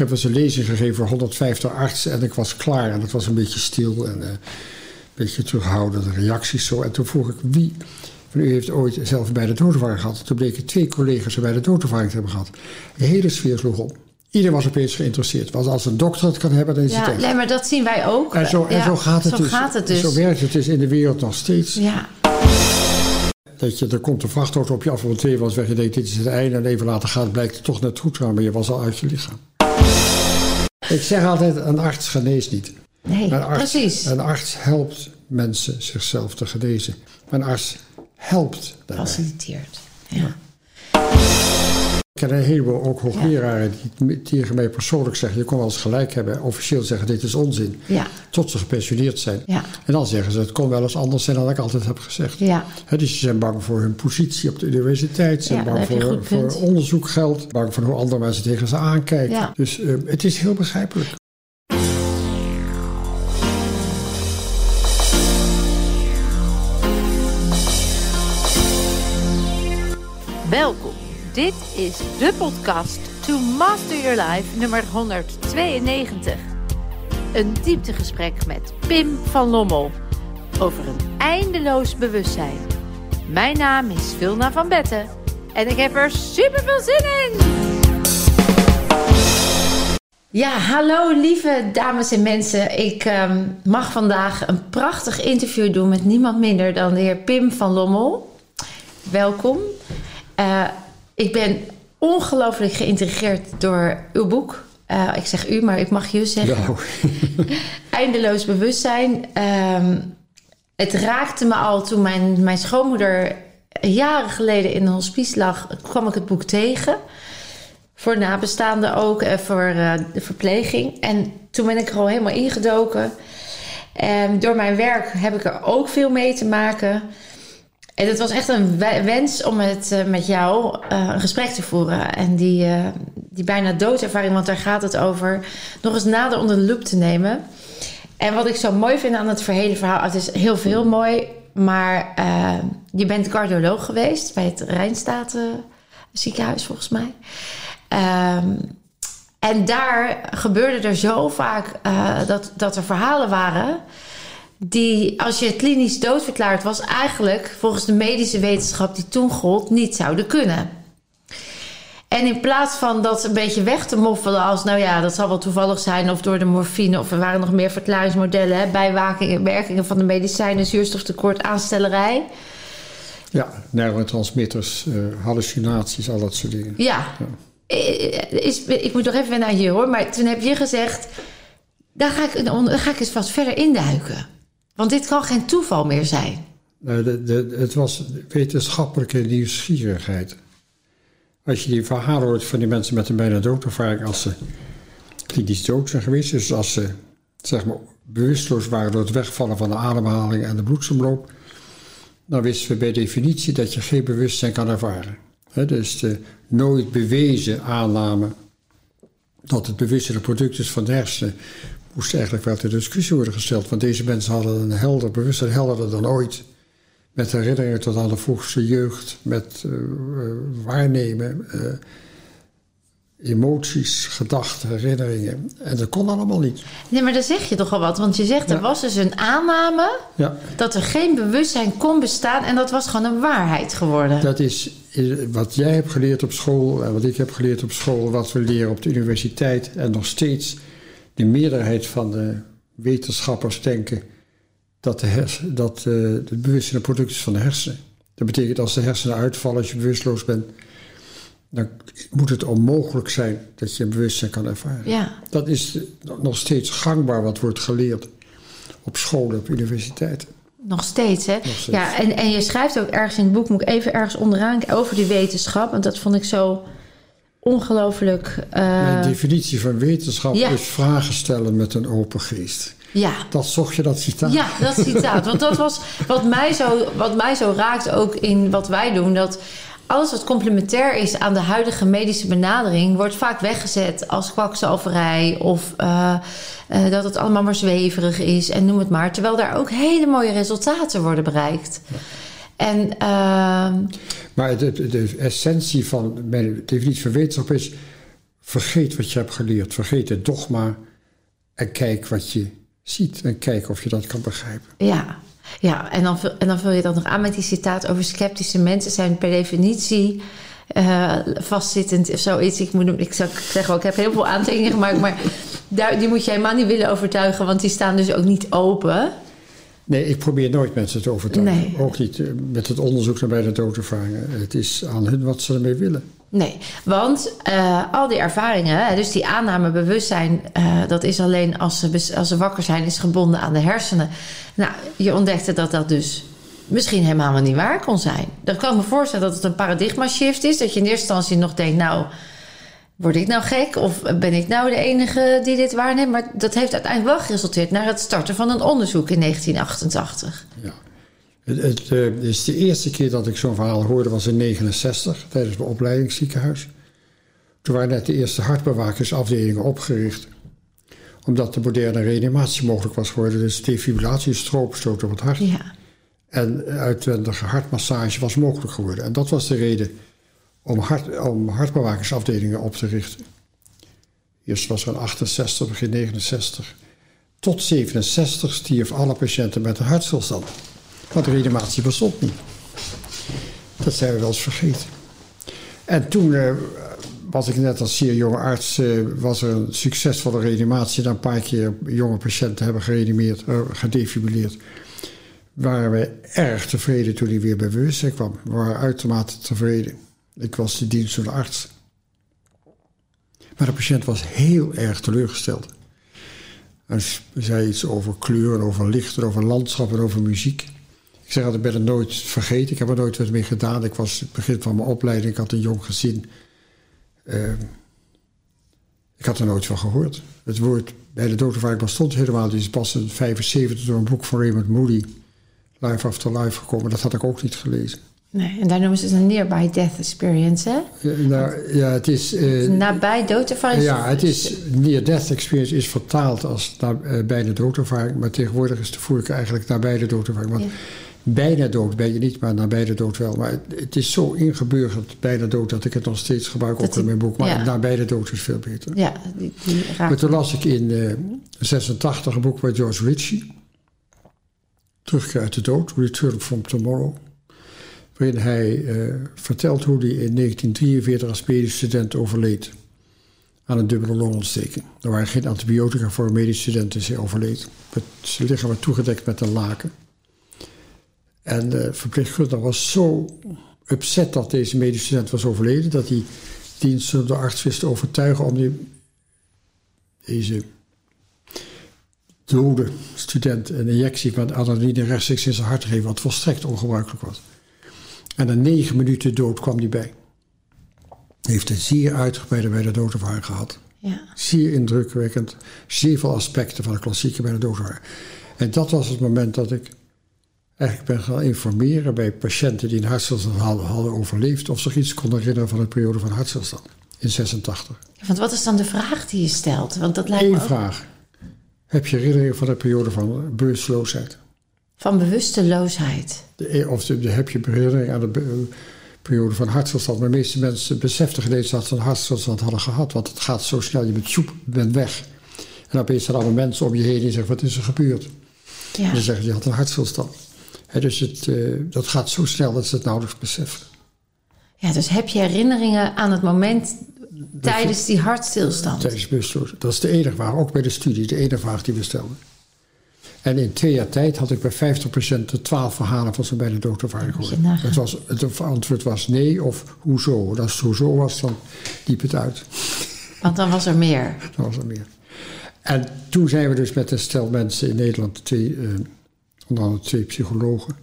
heb eens een lezing gegeven voor 150 artsen en ik was klaar. En het was een beetje stil en uh, een beetje terughoudende reacties zo. En toen vroeg ik wie van u heeft ooit zelf bij de doodervaring gehad. Toen bleken twee collega's bij de doodervaring te hebben gehad. De hele sfeer sloeg op. Iedereen was opeens geïnteresseerd. Want als een dokter het kan hebben, dan is ja, het echt. Nee, maar dat zien wij ook. En zo, en Ja, zo gaat het zo dus. Gaat het dus. Zo werkt het dus in de wereld nog steeds. Ja, Dat je, er komt een vrachtauto op je af, want twee was weg. Je denkt, dit is het einde. En even later gaat, blijkt het toch net goed te gaan. Maar je was al uit je lichaam. Ik zeg altijd, een arts geneest niet. nee, Een arts, precies. Een arts helpt mensen zichzelf te genezen. Een arts helpt daarbij. Faciliteert. Ja. Ken een heleboel ook hoogleraren die tegen mij persoonlijk zeggen... je kon wel eens gelijk hebben, officieel zeggen dit is onzin. Ja, Tot ze gepensioneerd zijn. ja, En dan zeggen ze het kon wel eens anders zijn dan ik altijd heb gezegd. ja. Hè, dus ze zijn bang voor hun positie op de universiteit. Ze zijn bang voor, voor onderzoekgeld. Bang voor hoe andere mensen tegen ze aankijken. Ja. Dus eh, het is heel begrijpelijk. Welkom. Dit is de podcast To Master Your Life nummer 192. Een dieptegesprek met Pim van Lommel over een eindeloos bewustzijn. Mijn naam is Vilna van Betten en ik heb er super veel zin in. Ja, hallo lieve dames en mensen. Ik ehm, mag vandaag een prachtig interview doen met niemand minder dan de heer Pim van Lommel. Welkom. Eh, ik ben ongelooflijk geïntegreerd door uw boek. Eh, ik zeg u, maar ik mag je zeggen. Eindeloos bewustzijn. Ehm, het raakte me al toen mijn, mijn schoonmoeder jaren geleden in een hospice lag. kwam ik het boek tegen. Voor nabestaanden ook, en voor eh, de verpleging. En toen ben ik er al helemaal ingedoken. En door mijn werk heb ik er ook veel mee te maken. En het was echt een we- wens om het eh, met jou eh, een gesprek te voeren. En die, eh, die bijna doodervaring, want daar gaat het over, nog eens nader onder de loep te nemen. En wat ik zo mooi vind aan het hele verhaal, het is heel veel mooi, maar je bent cardioloog geweest bij het Rijnstaten ziekenhuis volgens mij. Ehm, en daar gebeurde er zo vaak dat, dat er verhalen waren die, als je klinisch doodverklaard was, eigenlijk volgens de medische wetenschap die toen gold, niet zouden kunnen. En in plaats van dat een beetje weg te moffelen als, nou ja, dat zal wel toevallig zijn, of door de morfine, of er waren nog meer verklaringsmodellen, hè, bijwerkingen werkingen van de medicijnen, zuurstoftekort, aanstellerij. ja neurotransmitters, eh, hallucinaties, al dat soort dingen. Ja, Eh, Is, ik moet nog even naar hier hoor, maar toen heb je gezegd, daar ga ik, daar ga ik eens wat verder induiken. Want dit kan geen toeval meer zijn. Nou, de, de, het was wetenschappelijke nieuwsgierigheid. Als je die verhalen hoort van die mensen met een bijna doodervaring, als ze klinisch dood zijn geweest, dus als ze zeg maar, bewusteloos waren door het wegvallen van de ademhaling en de bloedsomloop, dan wisten we bij definitie dat je geen bewustzijn kan ervaren. Dus de nooit bewezen aanname dat het bewustzijn een product is van de hersenen, moest eigenlijk wel ter discussie worden gesteld. Want deze mensen hadden een helder bewustzijn, helderder dan ooit. Met herinneringen tot aan de vroegste jeugd, met eh, eh, waarnemen, eh, emoties, gedachten, herinneringen. En dat kon allemaal niet. Nee, maar dan zeg je toch al wat. Want je zegt, er Ja. was dus een aanname Ja, dat er geen bewustzijn kon bestaan. En dat was gewoon een waarheid geworden. dat is wat jij hebt geleerd op school en wat ik heb geleerd op school, wat we leren op de universiteit. En nog steeds de meerderheid van de wetenschappers denken dat, de hers, dat eh, het bewustzijn een product is van de hersenen. Dat betekent als de hersenen uitvallen, als je bewusteloos bent, dan moet het onmogelijk zijn dat je een bewustzijn kan ervaren. Ja, Dat is eh, nog steeds gangbaar wat wordt geleerd op scholen, op universiteiten. nog steeds hè. steeds. Ja, en, en je schrijft ook ergens in het boek, moet ik even ergens onderaan over die wetenschap. Want dat vond ik zo ongelooflijk. eh, Mijn definitie van wetenschap ja. is vragen stellen met een open geest. ja, Dat zocht je dat citaat. Ja, dat citaat. Want dat was wat mij, zo, wat mij zo raakt ook in wat wij doen. Dat alles wat complementair is aan de huidige medische benadering... wordt vaak weggezet als kwakzalverij... of eh, eh, dat het allemaal maar zweverig is en noem het maar. Terwijl daar ook hele mooie resultaten worden bereikt. En ehm, Maar de, essentie van mijn definitie van wetenschap is vergeet wat je hebt geleerd. Vergeet het dogma en kijk wat je ziet. En kijk of je dat kan begrijpen. Ja, ja en, dan, vul- en dan vul je dat nog aan met die citaat over sceptische mensen zijn per definitie eh, vastzittend of zoiets. Ik, moet, ik zou zeggen, ik heb heel veel aantekeningen gemaakt, maar daar, die moet je helemaal niet willen overtuigen, want die staan dus ook niet open. Nee, ik probeer nooit mensen te overtuigen. Nee. Ook niet eh, met het onderzoek naar bij de doodervaringen. Het is aan hun wat ze ermee willen. Nee, want eh, al die ervaringen, dus die aanname, bewustzijn, eh, dat is alleen als ze, als ze wakker zijn, is gebonden aan de hersenen. Nou, je ontdekte dat dat dus misschien helemaal niet waar kon zijn. Dan kan ik me voorstellen dat het een paradigma shift is. Dat je in eerste instantie nog denkt, nou, word ik nou gek? Of ben ik nou de enige die dit waarneemt? Maar dat heeft uiteindelijk wel geresulteerd naar het starten van een onderzoek in 1988. Ja. Het, het eh, is de eerste keer dat ik zo'n verhaal hoorde was in 69 tijdens mijn opleidingsziekenhuis. Toen waren net de eerste hartbewakersafdelingen opgericht. Omdat de moderne reanimatie mogelijk was geworden. Dus defibrillatie, stroopstoot op het hart. Ja, En uitwendige hartmassage was mogelijk geworden. En dat was de reden om, hart, om op te richten. Eerst was er een 68, begin 69. Tot 67 stierf alle patiënten met een hartstilstand. Want de reanimatie bestond niet. Dat zijn we wel eens vergeten. En toen eh, was ik net als zeer jonge arts, eh, was er een succesvolle reanimatie. Na een paar keer jonge patiënten hebben gereanimeerd, eh, gedefibrilleerd waren we erg tevreden toen hij weer bij bewustzijn kwam. We waren uitermate tevreden. Ik was de dienstdoende arts. Maar de patiënt was heel erg teleurgesteld. Hij zei iets over kleuren, over licht, over landschap en over muziek. Ik zeg altijd, ik ben het nooit vergeten. Ik heb er nooit wat mee gedaan. Ik was het begin van mijn opleiding. Ik had een jong gezin. Eh, ik had er nooit van gehoord. Het woord bij de doodervaring bestond helemaal. Die is pas in 75 door een boek van Raymond Moody. Life After Life gekomen. Dat had ik ook niet gelezen. Nee, en daar noemen ze het een nearby death experience, hè? Eh, nou, ja, het is... eh, Nabij doodervaring. ja, het is... Near-death experience is vertaald als na, eh, bijna doodervaring. Maar tegenwoordig is de voer ik eigenlijk nabij de doodervaring. Want Ja. bijna dood ben je niet, maar nabij de dood wel. Maar het, het is zo ingeburgerd, bijna dood, dat ik het nog steeds gebruik, ook in mijn boek. Maar ja. nabij de dood is veel beter. Ja, die, die Maar toen las ik in eh 86 een boek van George Ritchie. Terugkeer uit de dood, Return from Tomorrow. Waarin hij eh, vertelt hoe hij in 1943 als medisch student overleed. Aan een dubbele longontsteking. Er waren geen antibiotica voor medisch studenten, dus hij overleed. Het- Zijn lichaam werd toegedekt met een laken. En de verpleegkundige was zo upset dat deze medisch student was overleden... dat hij dienstdoende arts wist te overtuigen om die deze dode student een injectie van adrenaline rechtstreeks in zijn hart te geven, wat volstrekt ongebruikelijk was. En na negen minuten dood kwam hij bij. Hij heeft een zeer uitgebreide bij de doodervaring gehad. Ja. Zeer indrukwekkend, zeer veel aspecten van de klassieke bij de doodervaring. En dat was het moment dat ik eigenlijk ben gaan informeren bij patiënten die een hartstilstand hadden, hadden overleefd, of zich iets konden herinneren van een periode van hartstilstand in 86. Want wat is dan de vraag die je stelt? Want dat lijkt me Eén ook vraag. Heb je herinneringen van een periode van bewusteloosheid? Van bewusteloosheid. De, e- of de, de- heb je herinnering aan de be- periode van hartstilstand? Maar de meeste mensen beseften geen eens dat ze een hartstilstand hadden gehad. Want het gaat zo snel, je bent joep, je bent weg. En opeens zijn allemaal mensen om je heen die zeggen, wat is er gebeurd? Ja. En dan zeggen ze, je had een hartstilstand. Hè, dus het, eh, dat gaat zo snel dat ze het nauwelijks beseffen. ja, dus heb je herinneringen aan het moment tijdens die hartstilstand? Tijdens bewusteloosheid. Dat is de enige vraag, ook bij de studie, de enige vraag die we stelden. En in twee jaar tijd had ik bij 50% de 12 verhalen van zijn doodervaring Moet je gehoord. Het, was, het antwoord was nee of hoezo. En als het hoezo was, dan liep het uit. Want dan was er meer. Dan was er meer. En toen zijn we dus met een stel mensen in Nederland, twee, eh, onder andere twee psychologen,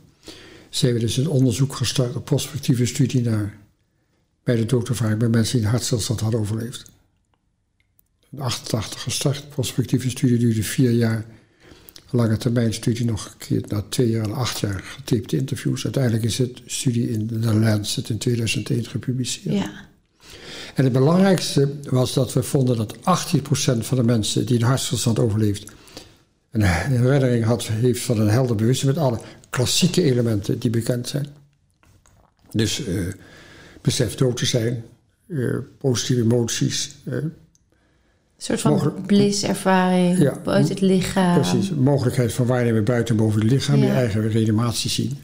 zijn we dus een onderzoek gestart, een prospectieve studie naar bij de doodervaring bij mensen die een hartstilstand hadden overleefd. In 88 gestart, prospectieve studie duurde vier jaar. Lange termijn studie nog een keer na twee jaar en acht jaar getapte interviews. Uiteindelijk is het studie in de Lancet in 2001 gepubliceerd. Ja. En het belangrijkste was dat we vonden dat 18% van de mensen die een hartstilstand overleeft, een herinnering had, heeft van een helder bewustzijn met alle klassieke elementen die bekend zijn. Dus eh, besef dood te zijn, eh, positieve emoties. eh, Een soort van bliss-ervaring Ja. buiten het lichaam. Precies, mogelijkheid van waarnemen buiten en boven het lichaam, je eigen reanimatie zien.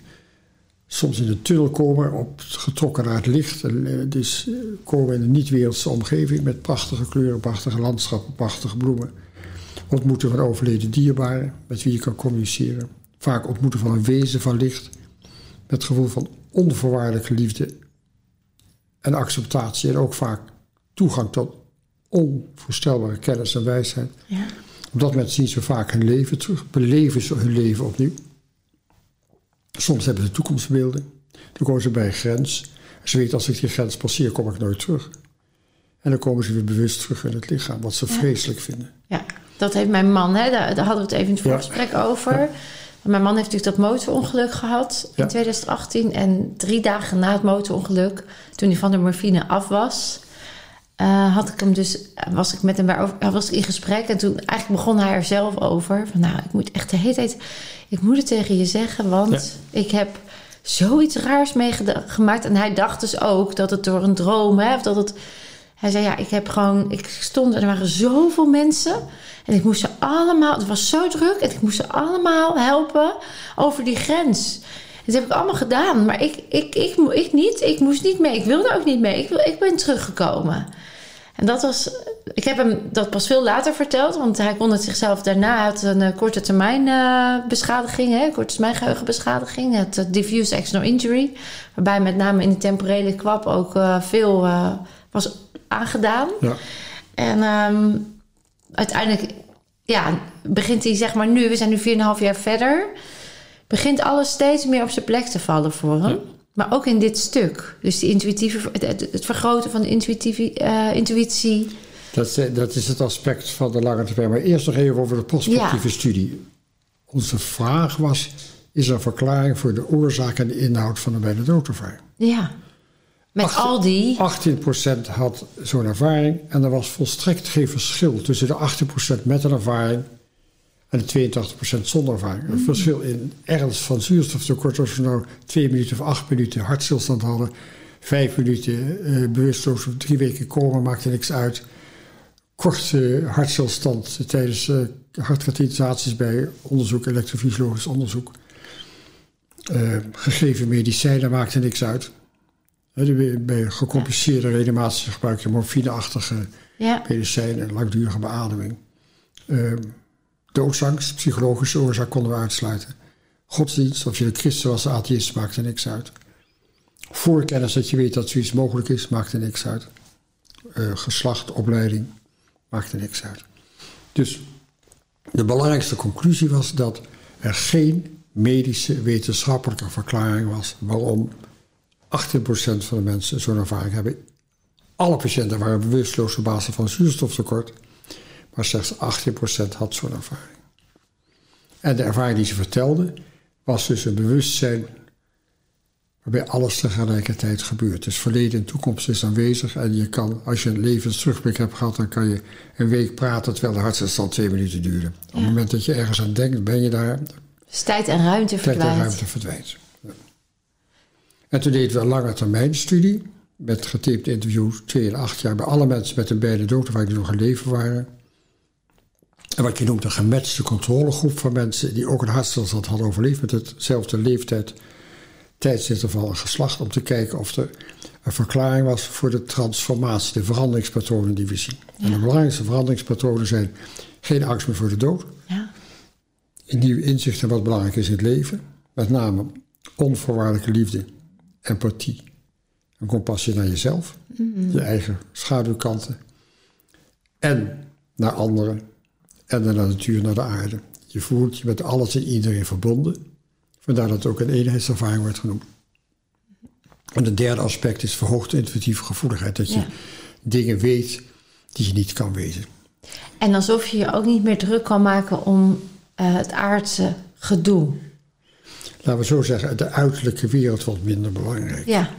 Soms in de tunnel komen, op, getrokken naar het licht. En, eh, dus eh, komen in een niet-wereldse omgeving met prachtige kleuren, prachtige landschappen, prachtige bloemen. Ontmoeten van overleden dierbaren met wie je kan communiceren. Vaak ontmoeten van een wezen van licht met het gevoel van onvoorwaardelijke liefde en acceptatie. En ook vaak toegang tot onvoorstelbare kennis en wijsheid. Ja. Op dat moment zien ze vaak hun leven terug, beleven ze hun leven opnieuw. Soms hebben ze toekomstbeelden. Dan komen ze bij een grens. Ze weten als ik die grens passeer, kom ik nooit terug. En dan komen ze weer bewust terug in het lichaam, wat ze vreselijk vinden. Ja, dat heeft mijn man, hè, daar, daar hadden we het even in het Ja. voorgesprek over. Mijn man heeft natuurlijk dat motorongeluk gehad in Ja. 2018. En drie dagen na het motorongeluk, toen hij van de morfine af was, eh, had ik hem dus, was ik met hem daarover, was ik in gesprek. En toen eigenlijk begon hij er zelf over. Van nou, ik moet echt de hele tijd, ik moet het tegen je zeggen, want ik heb zoiets raars meegemaakt. En hij dacht dus ook dat het door een droom, hè, of dat het. Hij zei ja, ik heb gewoon, ik stond en er waren zoveel mensen. En ik moest ze allemaal, het was zo druk. En ik moest ze allemaal helpen over die grens. Dat heb ik allemaal gedaan. Maar ik, ik, ik, ik, ik niet. Ik moest niet mee. Ik wilde ook niet mee. Ik, wil- ik ben teruggekomen. En dat was. Ik heb hem dat pas veel later verteld. Want hij kon het zichzelf daarna. Hij had een eh, korte termijn eh, beschadiging. Hè, korte termijn geheugenbeschadiging. Het eh, diffuse axonal injury. Waarbij met name in de temporele kwap ook veel was aangedaan. Ja. En ehm, uiteindelijk ja, begint hij, zeg maar nu, we zijn nu 4,5 jaar verder, begint alles steeds meer op zijn plek te vallen voor hem. Maar ook in dit stuk. Dus die intuïtieve, het, vergroten van de intuïtieve, eh, intuïtie. Dat, is- dat is het aspect van de lange termijn. Maar eerst nog even over de prospectieve Ja. studie. Onze vraag was, is er een verklaring voor de oorzaak en de inhoud van een bijna doodervaring? Ja. Met al die. 18% had zo'n ervaring en er was volstrekt geen verschil tussen de 18% met een ervaring en de 82% zonder ervaring. Het verschil in ernst van zuurstoftekort, als we nou twee minuten of acht minuten hartstilstand hadden, vijf minuten eh, bewusteloos of drie weken komen, maakte niks uit. Korte hartstilstand tijdens eh hartkatheterisaties bij onderzoek, elektrofysiologisch onderzoek. Eh, gegeven medicijnen maakte niks uit. Bij gecompliceerde reanimatie gebruik je morfineachtige Ja. medicijnen en langdurige beademing. Ehm doodsangst, psychologische oorzaak konden we uitsluiten. Godsdienst, of je een christen was, atheïst, maakte niks uit. Voorkennis dat je weet dat zoiets mogelijk is, maakte niks uit. Eh, geslacht, opleiding, maakte niks uit. Dus de belangrijkste conclusie was dat er geen medische wetenschappelijke verklaring was waarom 18% van de mensen zo'n ervaring hebben. Alle patiënten waren bewusteloos op basis van zuurstoftekort, maar slechts 18% had zo'n ervaring. En de ervaring die ze vertelde was dus een bewustzijn waarbij alles tegelijkertijd gebeurt. Dus verleden en toekomst is aanwezig en je kan, als je een levensterugblik hebt gehad, dan kan je een week praten terwijl de hartstilstand twee minuten duurde. Op het moment dat je ergens aan denkt, ben je daar, Dus tijd en ruimte tijd en verdwijnt. ruimte verdwijnt. Ja. En toen deden we een lange termijn studie met getaped interviews, 2 en 8 jaar, bij alle mensen met een beide dood die nog in leven waren. En wat je noemt een gematchte controlegroep van mensen die ook een hartstilstand hadden overleefd met hetzelfde leeftijd, tijdsinterval en geslacht, om te kijken of er een verklaring was voor de transformatie, de veranderingspatronen die we zien. En de belangrijkste veranderingspatronen zijn geen angst meer voor de dood, Ja. een nieuw inzicht in wat belangrijk is in het leven. Met name onvoorwaardelijke liefde, empathie en compassie naar jezelf, je eigen schaduwkanten. En naar anderen en de natuur, naar de aarde. Je voelt je met alles en iedereen verbonden. Vandaar dat het ook een eenheidservaring wordt genoemd. En het derde aspect is verhoogde intuïtieve gevoeligheid. Dat je Ja. dingen weet die je niet kan weten. En alsof je je ook niet meer druk kan maken om eh, het aardse gedoe. Laten we zo zeggen, de uiterlijke wereld wordt minder belangrijk. Ja.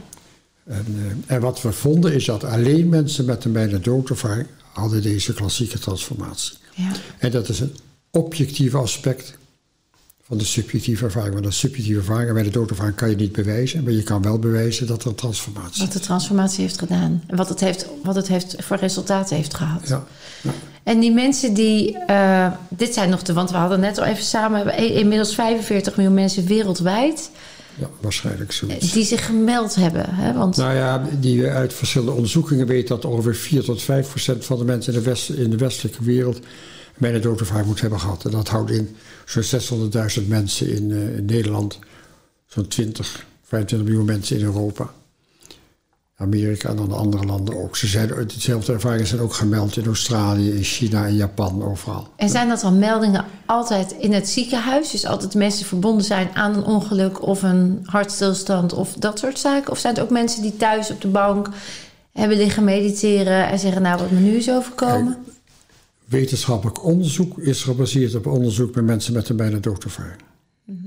En, eh, en wat we vonden is dat alleen mensen met een bijna doodervaring hadden deze klassieke transformatie. Ja. En dat is een objectief aspect van de subjectieve ervaring. Want een subjectieve ervaring bij de doodervaring kan je niet bewijzen. Maar je kan wel bewijzen dat er een transformatie Wat de transformatie heeft gedaan. En wat het, heeft, wat het heeft voor resultaten heeft gehad. Ja, ja. En die mensen die. eh, dit zijn nog de. Want we hadden net al even samen. i- inmiddels 45 miljoen mensen wereldwijd. Ja waarschijnlijk zoiets. die zich gemeld hebben. Hè? Want Nou ja, die uit verschillende onderzoekingen weten dat ongeveer 4 tot 5 procent van de mensen in de, west, in de westelijke wereld bijna doodervaring moet hebben gehad. En dat houdt in zo'n 600.000 mensen in, eh, in Nederland, zo'n 20, 25 miljoen mensen in Europa. Amerika en dan de andere landen ook. Ze zijn, dezelfde ervaringen zijn ook gemeld in Australië, in China, in Japan, overal. En zijn dat dan meldingen altijd in het ziekenhuis? Dus altijd mensen verbonden zijn aan een ongeluk of een hartstilstand of dat soort zaken? Of zijn het ook mensen die thuis op de bank hebben liggen mediteren en zeggen: Nou, wat me nu is overkomen? Wetenschappelijk onderzoek is gebaseerd op onderzoek bij mensen met een bijna doodervaring.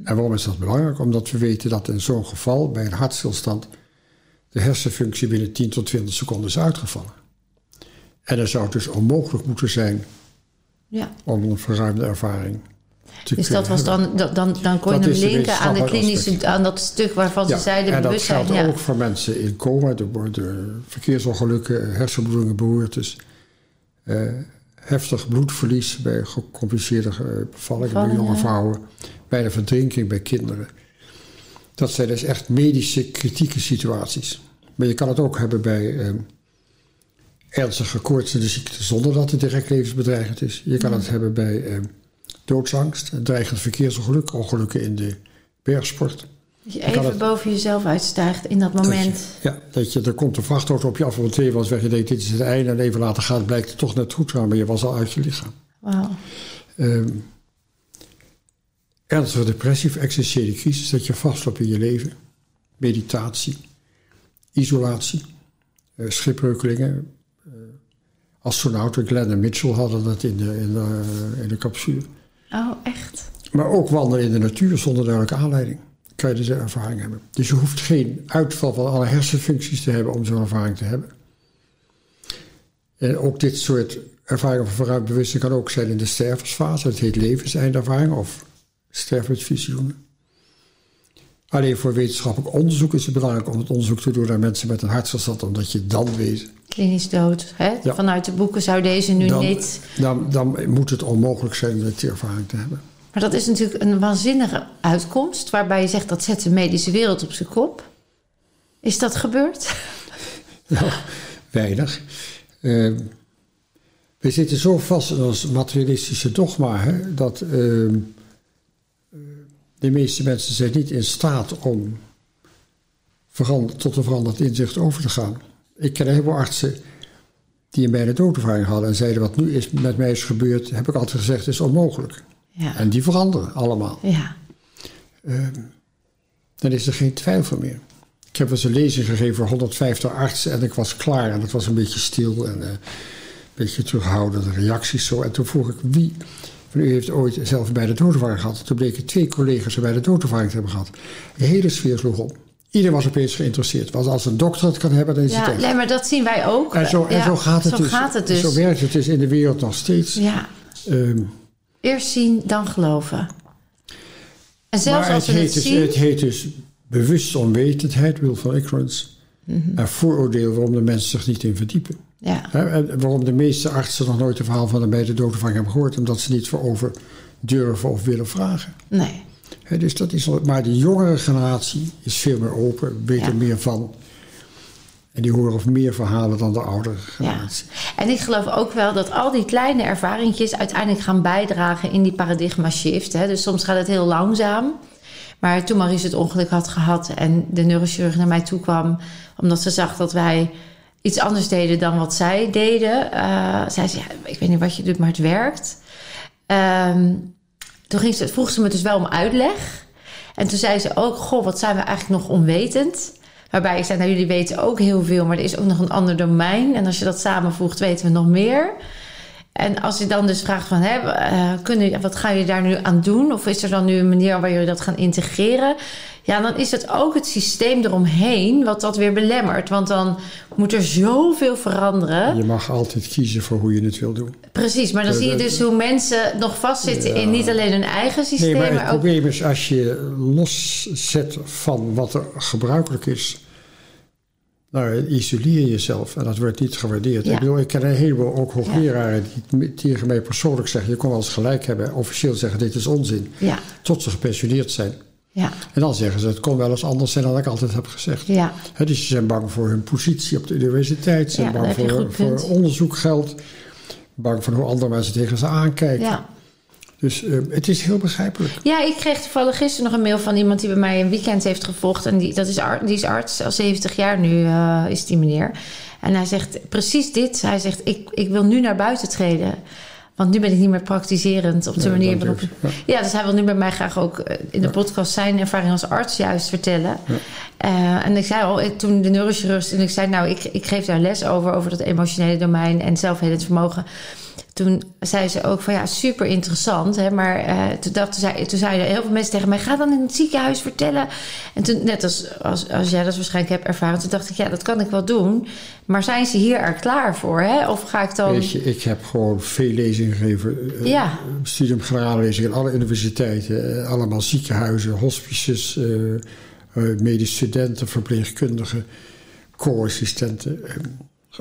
En waarom is dat belangrijk? Omdat we weten dat in zo'n geval, bij een hartstilstand, de hersenfunctie binnen 10 tot 20 seconden is uitgevallen. En dan zou het dus onmogelijk moeten zijn Ja. om een verruimde ervaring te Dus dat was dan, dan, dan kon je Dat hem linken aan, de klinische, aspect. aan dat stuk waarvan ze Ja, zeiden en dat bewustzijn. geldt Ja. ook voor mensen in coma, door verkeersongelukken, hersenbloedingen, beroertes. eh, heftig bloedverlies bij gecompliceerde eh, bevallingen bij jonge vrouwen. Bij de verdrinking bij kinderen. Dat zijn dus echt medische kritieke situaties. Maar je kan het ook hebben bij eh, ernstige koortsende ziekte zonder dat het direct levensbedreigend is. Je kan het hebben bij eh, doodsangst, dreigend verkeersongeluk, ongelukken in de bergsport. Dat je even het- boven jezelf uitstijgt in dat Dat je- moment. ja, dat je, er komt een vrachtauto op je af van twee was weg. Je denkt, dit is het einde. En even later gaat, blijkt het toch net goed te gaan. Maar je was al uit je lichaam. Wauw. Ehm ernstige depressie of existentiële crisis. Dat je vastloopt in je leven. Meditatie. Isolatie. eh, schipbreukelingen. eh, astronauten, Glenn en Mitchell hadden dat in de, in de, in de capsule. Oh, echt? Maar ook wandelen in de natuur zonder duidelijke aanleiding. Kan je deze ervaring hebben. Dus je hoeft geen uitval van alle hersenfuncties te hebben om zo'n ervaring te hebben. En ook dit soort ervaringen van verruimd bewustzijn kan ook zijn in de stervensfase. Het heet levenseинdervaring of sterfensvisioenen. Alleen voor wetenschappelijk onderzoek is het belangrijk om het onderzoek te doen naar mensen met een hartstilstand, omdat je dan weet, Klinisch dood. Hè? Ja. Vanuit de boeken zou deze nu dan, niet. dan, dan moet het onmogelijk zijn om die ervaring te hebben. Maar dat is natuurlijk een waanzinnige uitkomst. Waarbij je zegt dat zet de medische wereld op zijn kop. Is dat gebeurd? Nou, weinig. Eh, we zitten zo vast in ons materialistische dogma hè, dat eh, eh, de meeste mensen zijn niet in staat om tot een veranderd inzicht over te gaan. Ik ken een heleboel artsen die een bijna doodervaring hadden en zeiden wat nu is met mij is gebeurd, heb ik altijd gezegd, is onmogelijk. Ja. En die veranderen allemaal. ja. dan is er geen twijfel meer. Ik heb eens een lezing gegeven voor 150 artsen en ik was klaar. En het was een beetje stil en eh, een beetje terughoudende reacties zo. En toen vroeg ik wie u heeft ooit zelf bij de doodervaring gehad. Toen bleken twee collega's bij de doodervaring te hebben gehad. De hele sfeer sloeg op. Iedereen was opeens geïnteresseerd. Want als een dokter het kan hebben, dan is ja, het echt. nee, maar dat zien wij ook. En zo, en Ja, zo gaat het zo dus. Gaat het dus. Zo werkt het dus in de wereld nog steeds. Ja, Ehm, eerst zien, dan geloven. En zelfs maar als het we heet, het dus, zien... het heet dus bewuste onwetendheid, will for ignorance. Mhm. En vooroordeel waarom de mensen zich niet in verdiepen. Ja, En waarom de meeste artsen nog nooit een verhaal van een bij de doodervang hebben gehoord, omdat ze niet voor over durven of willen vragen. nee. Hè, dus dat is al, maar de jongere generatie is veel meer open, weet Ja. er meer van. En die horen of meer verhalen dan de oudere Ja. generatie. En ik geloof ook wel dat al die kleine ervaringjes uiteindelijk gaan bijdragen in die paradigma shift. Hè. Dus soms gaat het heel langzaam. Maar toen Maurice het ongeluk had gehad en de neurochirurg naar mij toe kwam, omdat ze zag dat wij iets anders deden dan wat zij deden, eh, zei ze: ja, Ik weet niet wat je doet, maar het werkt. Ehm, toen ging ze, vroeg ze me dus wel om uitleg. En toen zei ze ook: Goh, wat zijn we eigenlijk nog onwetend? Waarbij ik zei: Nou, jullie weten ook heel veel, maar er is ook nog een ander domein. En als je dat samenvoegt, weten we nog meer. En als je dan dus vraagt van, hè, uh, kunnen, wat ga je daar nu aan doen? Of is er dan nu een manier waar jullie dat gaan integreren? Ja, dan is het ook het systeem eromheen wat dat weer belemmert. Want dan moet er zoveel veranderen. Je mag altijd kiezen voor hoe je het wil doen. Precies, maar dan zie je dus hoe mensen nog vastzitten in niet alleen hun eigen systeem. Nee, maar het maar ook... probleem is als je loszet van wat er gebruikelijk is. Nou, isoleer jezelf en dat wordt niet gewaardeerd. Ja. Ik, bedoel, ik ken een heleboel ook hoogleraren die tegen mij persoonlijk zeggen: je kon wel eens gelijk hebben, officieel zeggen: dit is onzin. Ja, Tot ze gepensioneerd zijn. Ja, En dan zeggen ze: het kon wel eens anders zijn dan ik altijd heb gezegd. ja. Dus ze zijn bang voor hun positie op de universiteit, ze zijn bang voor, voor onderzoekgeld, bang voor hoe andere mensen tegen ze aankijken. ja. Dus eh, het is heel begrijpelijk. Ja, ik kreeg toevallig gisteren nog een mail van iemand die bij mij een weekend heeft gevolgd. En die, dat is, die is arts, al 70 jaar nu eh, is die meneer. En hij zegt precies dit. Hij zegt, ik, ik wil nu naar buiten treden. Want nu ben ik niet meer praktiserend op de Ja, manier waarop... durf je, Ja. dus hij wil nu bij mij graag ook eh, in de podcast zijn ervaring als arts juist vertellen. Eh, en ik zei al, ik- toen de neurochirurg... En ik zei, nou, ik, ik geef daar les over, over dat emotionele domein en zelfhelend vermogen. Toen zei ze ook van ja, super interessant. Hè, maar eh, toen, dachten zij, toen zeiden heel veel mensen tegen mij: ga dan in het ziekenhuis vertellen. En toen, net als, als, als jij dat waarschijnlijk hebt ervaren, toen dacht ik: ja, dat kan ik wel doen. Maar zijn ze hier er klaar voor? Hè? Of ga ik dan. Weet je, ik heb gewoon veel lezingen gegeven. eh, Ja. Studium generallezingen aan alle universiteiten. eh, allemaal ziekenhuizen, hospices, eh, medisch studenten, verpleegkundigen, co-assistenten.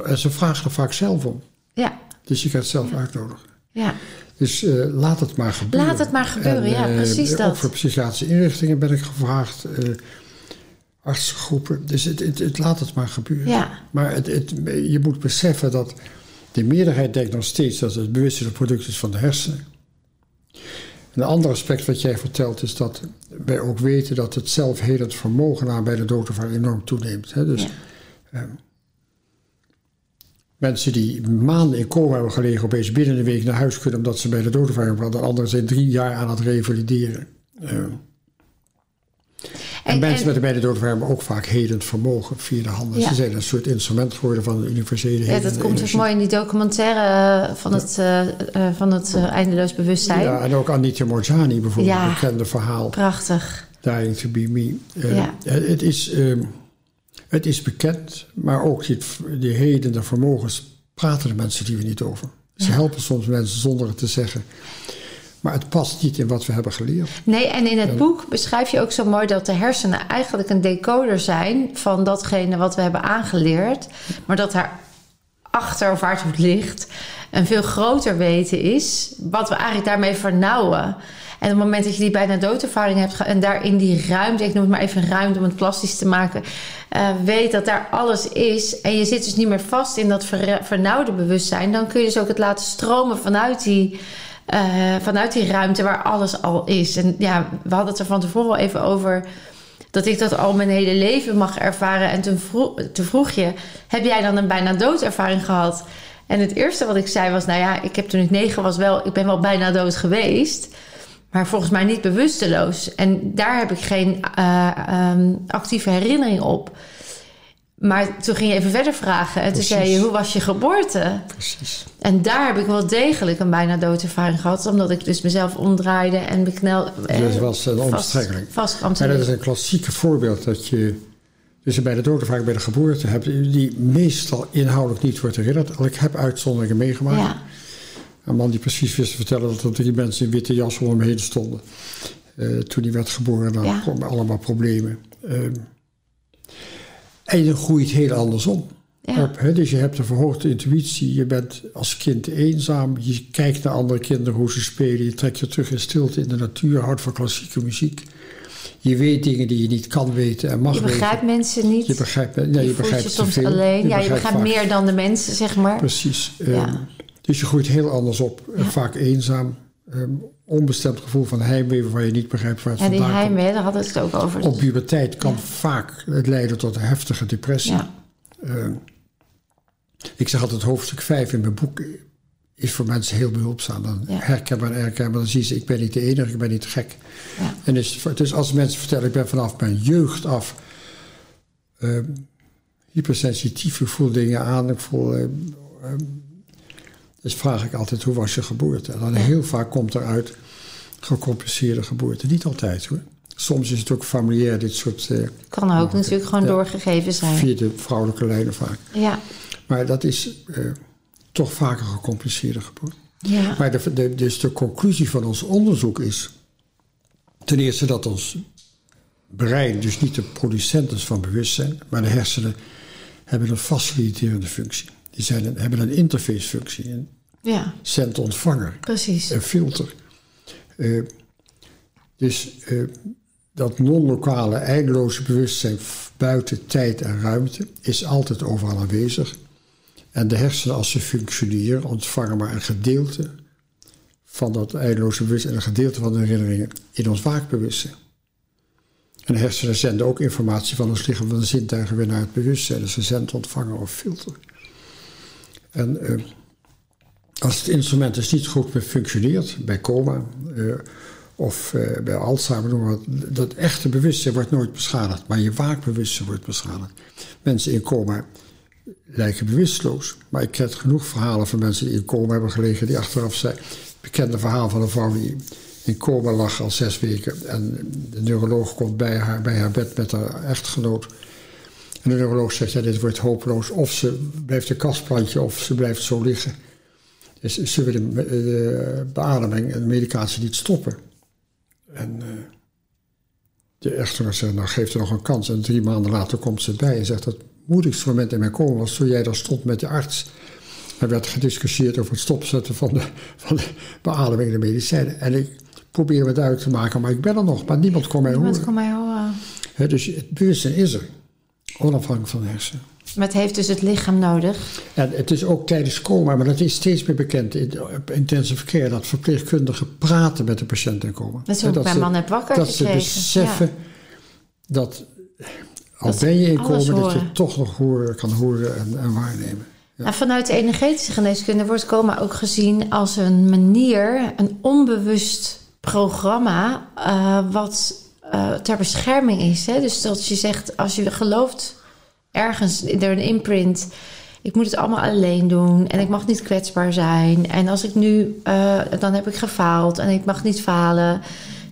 en ze vragen er vaak zelf om. Ja, Dus je het zelf uitnodigen. ja, Dus eh, laat het maar gebeuren. Laat het maar gebeuren, ja, eh, precies Ook dat. voor psychiatrische inrichtingen ben ik gevraagd. eh artsengroepen. Dus het, het, het- laat het maar gebeuren. Ja. Maar het, het, je moet beseffen dat de meerderheid denkt nog steeds dat het bewustzijn een product is van de hersenen. Een ander aspect wat jij vertelt is dat wij ook weten dat het zelfhelend vermogen aan bij de doodervaring enorm toeneemt. Hè? Dus Ja. ehm, mensen die maanden in coma hebben gelegen, opeens binnen een week naar huis kunnen omdat ze bij de doodervaring hadden. Anderen zijn drie jaar aan het revalideren. Ehm, en, En- mensen en- met een bij de hebben ook vaak helend vermogen via de handen. Ja. Ze zijn een soort instrument geworden van de universele ja dat komt ook mooi in die documentaire eh, van het, eh, eh, van het eh, eindeloos bewustzijn. Ja, en ook Anita Morjani bijvoorbeeld, Ja. bekende verhaal. Prachtig. Dying to be me. Eh, Ja. het, is, ehm, het is bekend, maar ook die, die hedende vermogens praten de mensen die we niet over. Ze helpen soms mensen zonder het te zeggen. Maar het past niet in wat we hebben geleerd. Nee, en in het boek beschrijf je ook zo mooi dat de hersenen eigenlijk een decoder zijn van datgene wat we hebben aangeleerd. Maar dat daar achter of waar het ligt een veel groter weten is, wat we eigenlijk daarmee vernauwen. En op het moment dat je die bijna doodervaring hebt en daar in die ruimte, ik noem het maar even ruimte om het plastisch te maken, eh, weet dat daar alles is en je zit dus niet meer vast in dat ver, vernauwde bewustzijn, dan kun je dus ook het laten stromen vanuit die, eh, vanuit die ruimte waar alles al is. En ja, we hadden het er van tevoren al even over dat ik dat al mijn hele leven mag ervaren. En toen vroeg, vroeg je, heb jij dan een bijna doodervaring gehad? En het eerste wat ik zei was, nou ja, ik heb toen ik negen was wel, ik ben wel bijna dood geweest. Maar volgens mij niet bewusteloos. En daar heb ik geen eh, ehm, actieve herinnering op. Maar toen ging je even verder vragen. En toen zei je, hoe was je geboorte? Precies. En daar heb ik wel degelijk een bijna doodervaring gehad. Omdat ik dus mezelf omdraaide en beknel... Dat was een vast- omstrekkeling. Vast Maar dat is een klassieke voorbeeld dat je dus bij de doodervaring bij de geboorte hebt, die meestal inhoudelijk niet wordt herinnerd. Ik heb uitzonderingen meegemaakt. Ja, Een man die precies wist te vertellen dat er drie mensen in witte jas om hem heen stonden. eh, toen hij werd geboren, dan Ja. kwamen allemaal problemen. Ehm, en je groeit heel andersom. Ja. Op, hè? Dus je hebt een verhoogde intuïtie. Je bent als kind eenzaam. Je kijkt naar andere kinderen hoe ze spelen. Je trekt je terug in stilte in de natuur. Houdt van klassieke muziek. Je weet dingen die je niet kan weten en mag je begrijpt weten. mensen niet. Je begrijpt, ja, je, je begrijpt je soms alleen. ja, je begrijpt meer dan de mensen, zeg maar. Precies. Ja. Ehm, dus je groeit heel anders op. Eh, Ja. Vaak eenzaam. ehm, onbestemd gevoel van heimwee waar je niet begrijpt waar het Ja, die vandaan komt. heimwee, daar hadden we het ook over. Op puberteit kan Ja. vaak het leiden tot een heftige depressie. ja. Ehm, ik zeg altijd hoofdstuk 5 in mijn boek is voor mensen heel behulpzaam. Dan Ja. herkenbaar en herkenbaar. Dan zien ze, ik ben niet de enige, ik ben niet gek. En dus, dus als mensen vertellen, ik ben vanaf mijn jeugd af ehm, hypersensitief. Ik voel dingen aan, ik voel... Dus vraag ik altijd, hoe was je geboorte? En dan heel vaak komt eruit gecompliceerde geboorte. Niet altijd hoor. Soms is het ook familiair, dit soort... Uh, kan ook natuurlijk gewoon ja, doorgegeven zijn. Via de vrouwelijke lijnen vaak. Ja. Maar dat is uh, toch vaker gecompliceerde geboorte. Ja. Maar de, de, dus de conclusie van ons onderzoek is... ten eerste dat ons brein dus niet de producent is van bewustzijn... maar de hersenen hebben een faciliterende functie. Die zijn een, hebben een interfacefunctie. Een ja. zend-ontvanger. Precies. Een filter. Uh, dus uh, dat non-lokale, eindeloze bewustzijn buiten tijd en ruimte is altijd overal aanwezig. En de hersenen, als ze functioneren, ontvangen maar een gedeelte van dat eindeloze bewustzijn en een gedeelte van de herinneringen in ons waakbewustzijn. En de hersenen zenden ook informatie van ons lichaam van de zintuigen weer naar het bewustzijn. Dus een zendontvanger of filter. En uh, als het instrument dus niet goed functioneert, bij coma uh, of uh, bij Alzheimer, dat echte bewustzijn wordt nooit beschadigd, maar je waakbewustzijn wordt beschadigd. Mensen in coma lijken bewusteloos, maar ik ken genoeg verhalen van mensen die in coma hebben gelegen, die achteraf zijn. Bekende verhaal van een vrouw die in coma lag al zes weken en de neuroloog komt bij haar, bij haar bed met haar echtgenoot. En de neuroloog zegt, ja, dit wordt hopeloos. Of ze blijft een kastplantje of ze blijft zo liggen. Dus ze willen de, de beademing en de medicatie niet stoppen. En uh, de echtgenoot zegt, nou geef er nog een kans. En drie maanden later komt ze bij en zegt, het moedigste moment in mijn coma was toen jij daar stond met de arts. Er werd gediscussieerd over het stopzetten van de, van de beademing en de medicijnen. En ik probeer me duidelijk te maken, maar ik ben er nog, maar niemand kon mij Niemand horen. kon mij horen. He, dus het bewustzijn is er, onafhankelijk van de hersenen. Maar het heeft dus het lichaam nodig. En het is ook tijdens coma, maar dat is steeds meer bekend in intensive care, dat verpleegkundigen praten met de patiënt in coma. Dat is ook mijn ze, man heb wakker Dat gekregen. ze beseffen Ja. dat, al Dat ben je in coma, dat je toch nog horen, kan horen en, en waarnemen. Ja. Nou, vanuit de energetische geneeskunde wordt coma ook gezien als een manier, een onbewust programma, eh, wat eh, ter bescherming is. Hè? Dus dat je zegt, als je gelooft ergens door een imprint, ik moet het allemaal alleen doen en ik mag niet kwetsbaar zijn. En als ik nu, eh, dan heb ik gefaald en ik mag niet falen.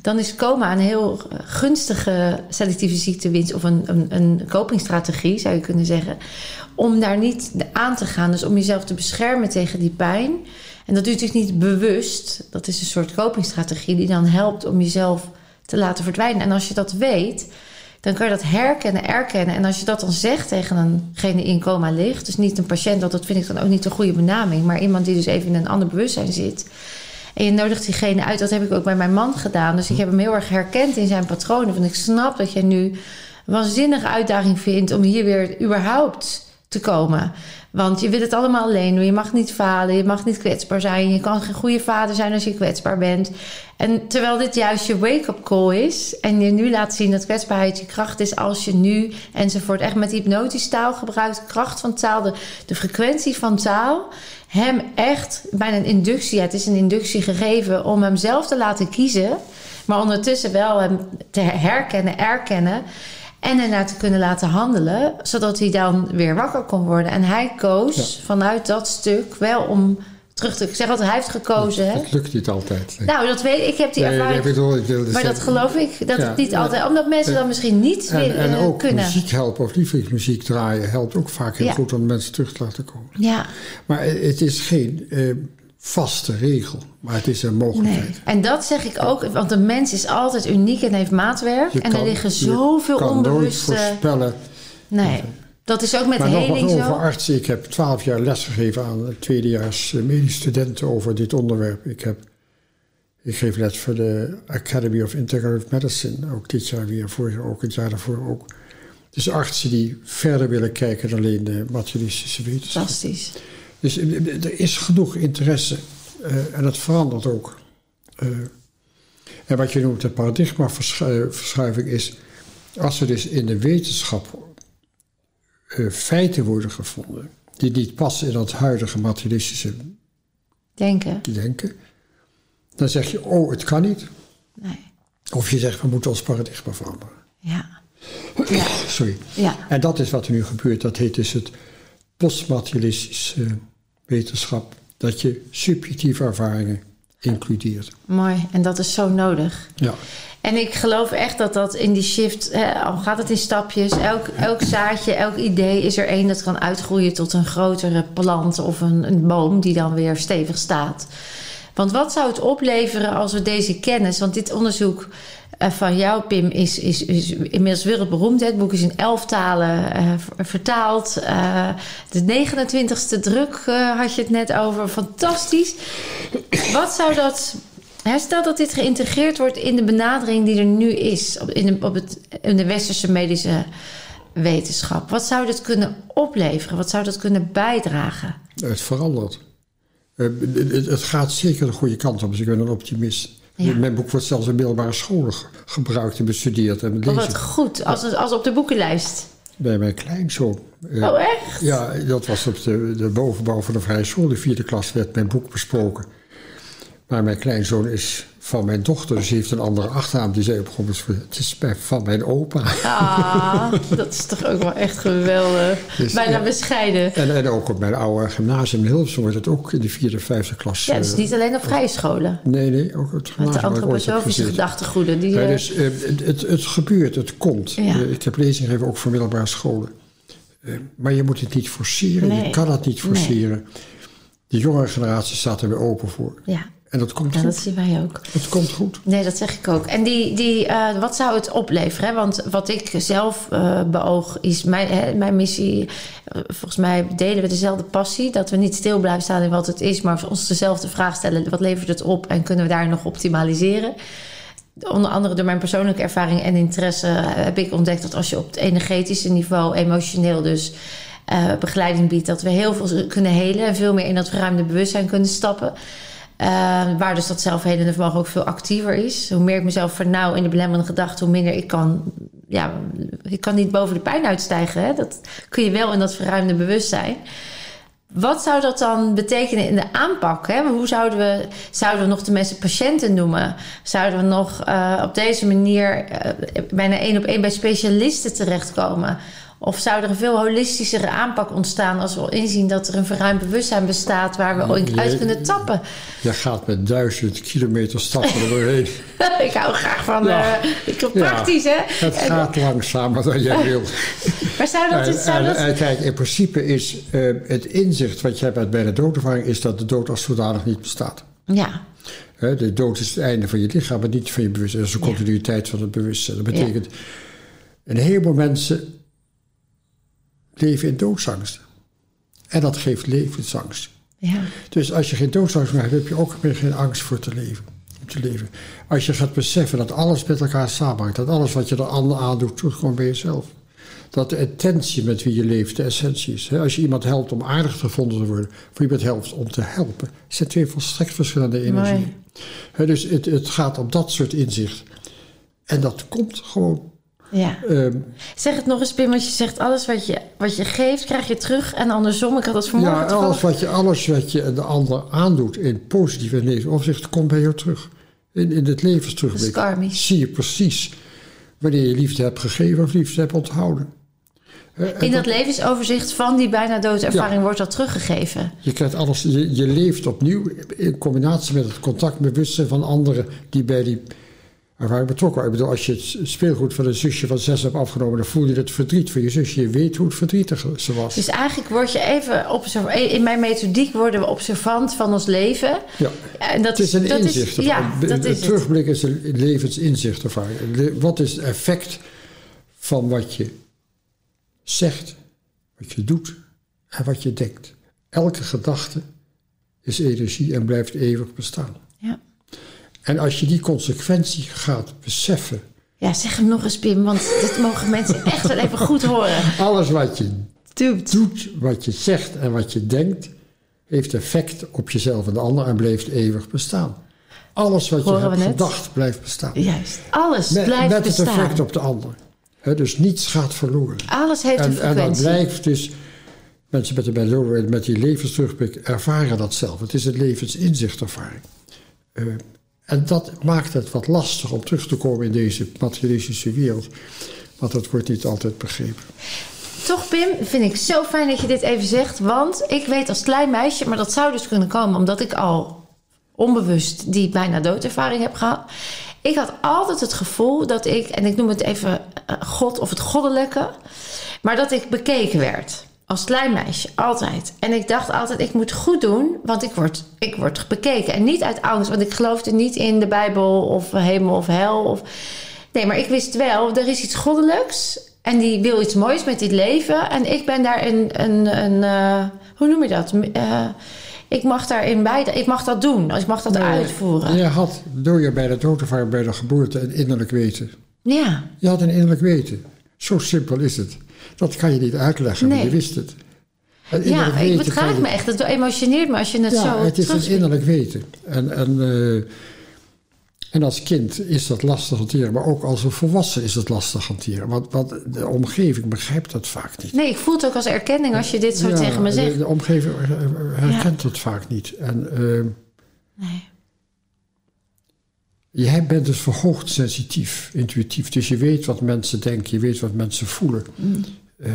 Dan is coma een heel gunstige selectieve ziektewinst of een, een, een copingstrategie, zou je kunnen zeggen. Om daar niet aan te gaan. Dus om jezelf te beschermen tegen die pijn. En dat doe je natuurlijk niet bewust. Dat is een soort copingstrategie die dan helpt om jezelf te laten verdwijnen. En als je dat weet, dan kan je dat herkennen, erkennen. En als je dat dan zegt tegen eengene die in coma ligt, dus niet een patiënt, want dat vind ik dan ook niet een goede benaming, maar iemand die dus even in een ander bewustzijn zit. En je nodigt diegene uit, dat heb ik ook bij mijn man gedaan. Dus ik heb hem heel erg herkend in zijn patronen. Want ik snap dat jij nu een waanzinnige uitdaging vindt om hier weer überhaupt te komen. Want je wil het allemaal alleen doen. Je mag niet falen, je mag niet kwetsbaar zijn. Je kan geen goede vader zijn als je kwetsbaar bent. En terwijl dit juist je wake-up call is... en je nu laat zien dat kwetsbaarheid je kracht is... als je nu enzovoort echt met hypnotisch taal gebruikt... kracht van taal, de, frequentie van taal... hem echt bijna een inductie... het is een inductie gegeven om hem zelf te laten kiezen... maar ondertussen wel hem te herkennen, erkennen... En ernaar te kunnen laten handelen, zodat hij dan weer wakker kon worden. En hij koos vanuit dat stuk wel om terug te. Ik zeg altijd, hij heeft gekozen. Dat lukt niet altijd. Nee. Nou, dat weet ik. Ik heb die Nee, nee, ervaring. ik bedoel, ik wilde maar dat geloof ik, dat Ja, het niet altijd. Omdat mensen dan misschien niet En, willen, en ook kunnen. muziek helpen of lievelingsmuziek draaien helpt ook vaak heel Ja. goed om mensen terug te laten komen. Ja, Maar het is geen eh, vaste regel, maar het is een mogelijkheid. nee. En dat zeg ik ook, want een mens is altijd uniek en heeft maatwerk. Je en kan- er liggen je zoveel nooit onbewuste. voorspellen. Nee, dat is ook met maar nog wat heling over zo. artsen. Ik heb twaalf jaar lesgegeven aan tweedejaars medische studenten over dit onderwerp. Ik, heb, ik geef les voor de Academy of Integrative Medicine. Ook dit jaar weer, vorig jaar ook, het jaar daarvoor ook. Dus artsen die verder willen kijken dan alleen de materialistische wetenschap. Fantastisch. Dus eh, er is genoeg interesse eh, en dat verandert ook. Eh, en wat je noemt de paradigmaverschuiving is, als er dus in de wetenschap eh, feiten worden gevonden die niet passen in dat huidige materialistische Denken. denken, dan zeg je, oh, het kan niet. Nee. Of je zegt, we moeten ons paradigma veranderen. Ja. Sorry. Ja. En dat is wat er nu gebeurt. Dat heet dus het postmaterialistische wetenschap dat je subjectieve ervaringen includeert. Mooi, en dat is zo nodig. Ja. En ik geloof echt dat dat in die shift, hè, al gaat het in stapjes, elk, elk zaadje, elk idee is er één dat kan uitgroeien tot een grotere plant of een, een boom die dan weer stevig staat. Want wat zou het opleveren als we deze kennis, want dit onderzoek eh, van jou, Pim, is, is, is inmiddels wereldberoemd. Het boek is in elf talen uh, vertaald. Uh, de 29ste druk had je het net over. Fantastisch. Wat zou dat Stel dat dit geïntegreerd wordt in de benadering die er nu is op, in, de, op het, in de westerse medische wetenschap. Wat zou dat kunnen opleveren? Wat zou dat kunnen bijdragen? Het verandert. Het, gaat zeker de goede kant op, dus ik ben een optimist. Ja. Mijn boek wordt zelfs in middelbare scholen gebruikt en bestudeerd. En oh, wat goed, als, als op de boekenlijst. Bij mijn kleinzoon. Oh, echt? Ja, dat was op de, de bovenbouw van de vrije school. De vierde klas werd mijn boek besproken. Maar mijn kleinzoon is van mijn dochter, dus heeft een andere achternaam. Die zei op een het is van mijn opa. Ah, dat is toch ook wel echt geweldig. Dus, Bijna bescheiden. En, en ook op mijn oude gymnasium in Hilversum wordt het ook in de vierde, vijfde klas. Ja, dus uh, niet alleen op vrije scholen. Nee, nee, ook het gymnasium. Met de antroposofische gedachtegoeden. Die, ja, dus uh, het, het gebeurt, het komt. Ja. Uh, ik heb lezingen gegeven ook voor middelbare scholen. maar je moet het niet forceren, nee. je kan het niet forceren. Nee. De jongere generatie staat er weer open voor. Ja. En dat komt ja, goed. dat zien wij ook. Het komt goed. Nee, dat zeg ik ook. En die, die, uh, wat zou het opleveren? Hè? Want wat ik zelf uh, beoog is mijn, hè, mijn missie. Uh, volgens mij delen we dezelfde passie. Dat we niet stil blijven staan in wat het is, maar ons dezelfde vraag stellen: wat levert het op en kunnen we daar nog optimaliseren? Onder andere door mijn persoonlijke ervaring en interesse heb ik ontdekt dat als je op het energetische niveau, emotioneel dus. begeleiding biedt, dat we heel veel kunnen helen en veel meer in dat verruimde bewustzijn kunnen stappen. Uh, waar dus dat zelfhelende vermogen ook veel actiever is. Hoe meer ik mezelf vernauw in de belemmerende gedachten, hoe minder ik kan. Ja, ik kan niet boven de pijn uitstijgen. Hè? Dat kun je wel in dat verruimde bewustzijn. Wat zou dat dan betekenen in de aanpak? Hè? Hoe zouden we, zouden we nog de mensen patiënten noemen? Zouden we nog uh, op deze manier uh, bijna één op één bij specialisten terechtkomen? Of zou er een veel holistischere aanpak ontstaan als we inzien dat er een verruimd bewustzijn bestaat waar we ooit uit kunnen tappen? Je gaat met duizend kilometer stappen er doorheen. ik hou graag van ja. uh, ik praktisch, ja. hè? Het gaat langzamer dan jij wil. maar zou dat... Zou dat... En, en, kijk, in principe is uh, het inzicht wat je hebt bij de doodervaring... is dat de dood als zodanig niet bestaat. Ja. He, de dood is het einde van je lichaam, maar niet van je bewustzijn. Dat is de continuïteit ja. van het bewustzijn. Dat betekent... Een heleboel mensen leven in doodsangst. En dat geeft levensangst. Ja. Dus als je geen doodsangst meer hebt, heb je ook meer geen angst voor te leven. Te leven. Als je gaat beseffen dat alles met elkaar samenhangt, dat alles wat je de ander aandoet, doet gewoon bij jezelf. Dat de intentie met wie je leeft de essentie is. Als je iemand helpt om aardig gevonden te worden, of iemand helpt om te helpen, zijn twee volstrekt verschillende energieën. Dus het, het gaat om dat soort inzicht. En dat komt gewoon ja. Um, zeg het nog eens, Pim, want je zegt alles wat je, wat je geeft, krijg je terug. En andersom, ik had dat vanmorgen... Ja, alles wat, je, alles wat je de ander aandoet in positief en negatief opzicht, komt bij jou terug. In, in het levensterugblik. karmisch. Zie je precies wanneer je liefde hebt gegeven of liefde hebt onthouden. Uh, in dat, dat levensoverzicht van die bijna doodervaring ja, wordt dat teruggegeven. Je krijgt alles, je, je leeft opnieuw in combinatie met het contact met bewustzijn van anderen die bij die ervaring betrokken. Ik bedoel, als je het speelgoed van een zusje van zes hebt afgenomen, dan voel je het verdriet van je zusje. Je weet hoe het verdrietig ze was. Dus eigenlijk word je even observant. In mijn methodiek worden we observant van ons leven. Ja. En dat het is een dat inzicht. Is, ja, dat is terugblik is een levensinzicht. Wat is het effect van wat je zegt, wat je doet en wat je denkt? Elke gedachte is energie en blijft eeuwig bestaan. En als je die consequentie gaat beseffen. Ja, zeg hem nog eens, Pim, want dit mogen mensen echt wel even goed horen. Alles wat je doet. doet, wat je zegt en wat je denkt, heeft effect op jezelf en de ander en blijft eeuwig bestaan. Alles wat Horen je hebt gedacht blijft bestaan. Juist, alles met, blijft met bestaan. het effect op de ander. He, dus niets gaat verloren. Alles heeft een En, en dat frequentie. blijft dus. Mensen met, de, met die levensterugblik ervaren dat zelf. Het is een levensinzichtervaring. Uh, en dat maakt het wat lastig om terug te komen in deze materialistische wereld. Want dat wordt niet altijd begrepen. Toch, Pim, vind ik zo fijn dat je dit even zegt. Want ik weet als klein meisje, maar dat zou dus kunnen komen omdat ik al onbewust die bijna doodervaring heb gehad. Ik had altijd het gevoel dat ik, en ik noem het even eh, God of het goddelijke, maar dat ik bekeken werd. Als klein meisje, altijd. En ik dacht altijd, ik moet goed doen, want ik word, ik word bekeken. En niet uit angst, want ik geloofde niet in de Bijbel of hemel of hel. Of... Nee, maar ik wist wel, er is iets goddelijks. En die wil iets moois met dit leven. En ik ben daar een, een, een uh, hoe noem je dat? Uh, ik mag daarin bij, ik mag dat doen. Ik mag dat uitvoeren. Je had door je bij de doodgevaar bij de geboorte een innerlijk weten. Ja. Je had een innerlijk weten. Zo simpel is het. Dat kan je niet uitleggen, nee. maar je wist het. Ja, het raakt me echt. Het emotioneert me als je het ja, zo... het is een innerlijk weten. En, en, uh, en als kind is dat lastig hanteren, maar ook als een volwassen is het lastig hanteren. Want, want de omgeving begrijpt dat vaak niet. Nee, ik voel het ook als erkenning als je dit zo ja, tegen me zegt. De, de omgeving herkent ja. het vaak niet. En, uh, nee. Jij bent dus verhoogd sensitief, intuïtief. Dus je weet wat mensen denken, je weet wat mensen voelen. Mm. Uh,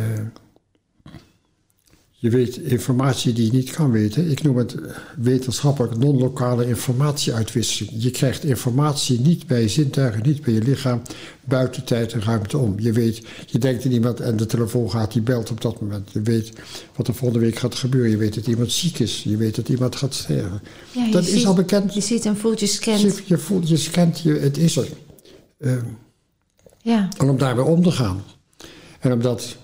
je weet informatie die je niet kan weten. Ik noem het wetenschappelijk non-lokale informatieuitwisseling. Je krijgt informatie niet bij je zintuigen, niet bij je lichaam, buiten tijd en ruimte om. Je weet, je denkt aan iemand en de telefoon gaat, die belt op dat moment. Je weet wat er volgende week gaat gebeuren. Je weet dat iemand ziek is. Je weet dat iemand gaat sterven. Ja, dat ziet, is al bekend. Je ziet en voelt, je scant. Je, je voelt, je scant, je, het is er. Uh, ja. En om daarbij om te gaan. En om dat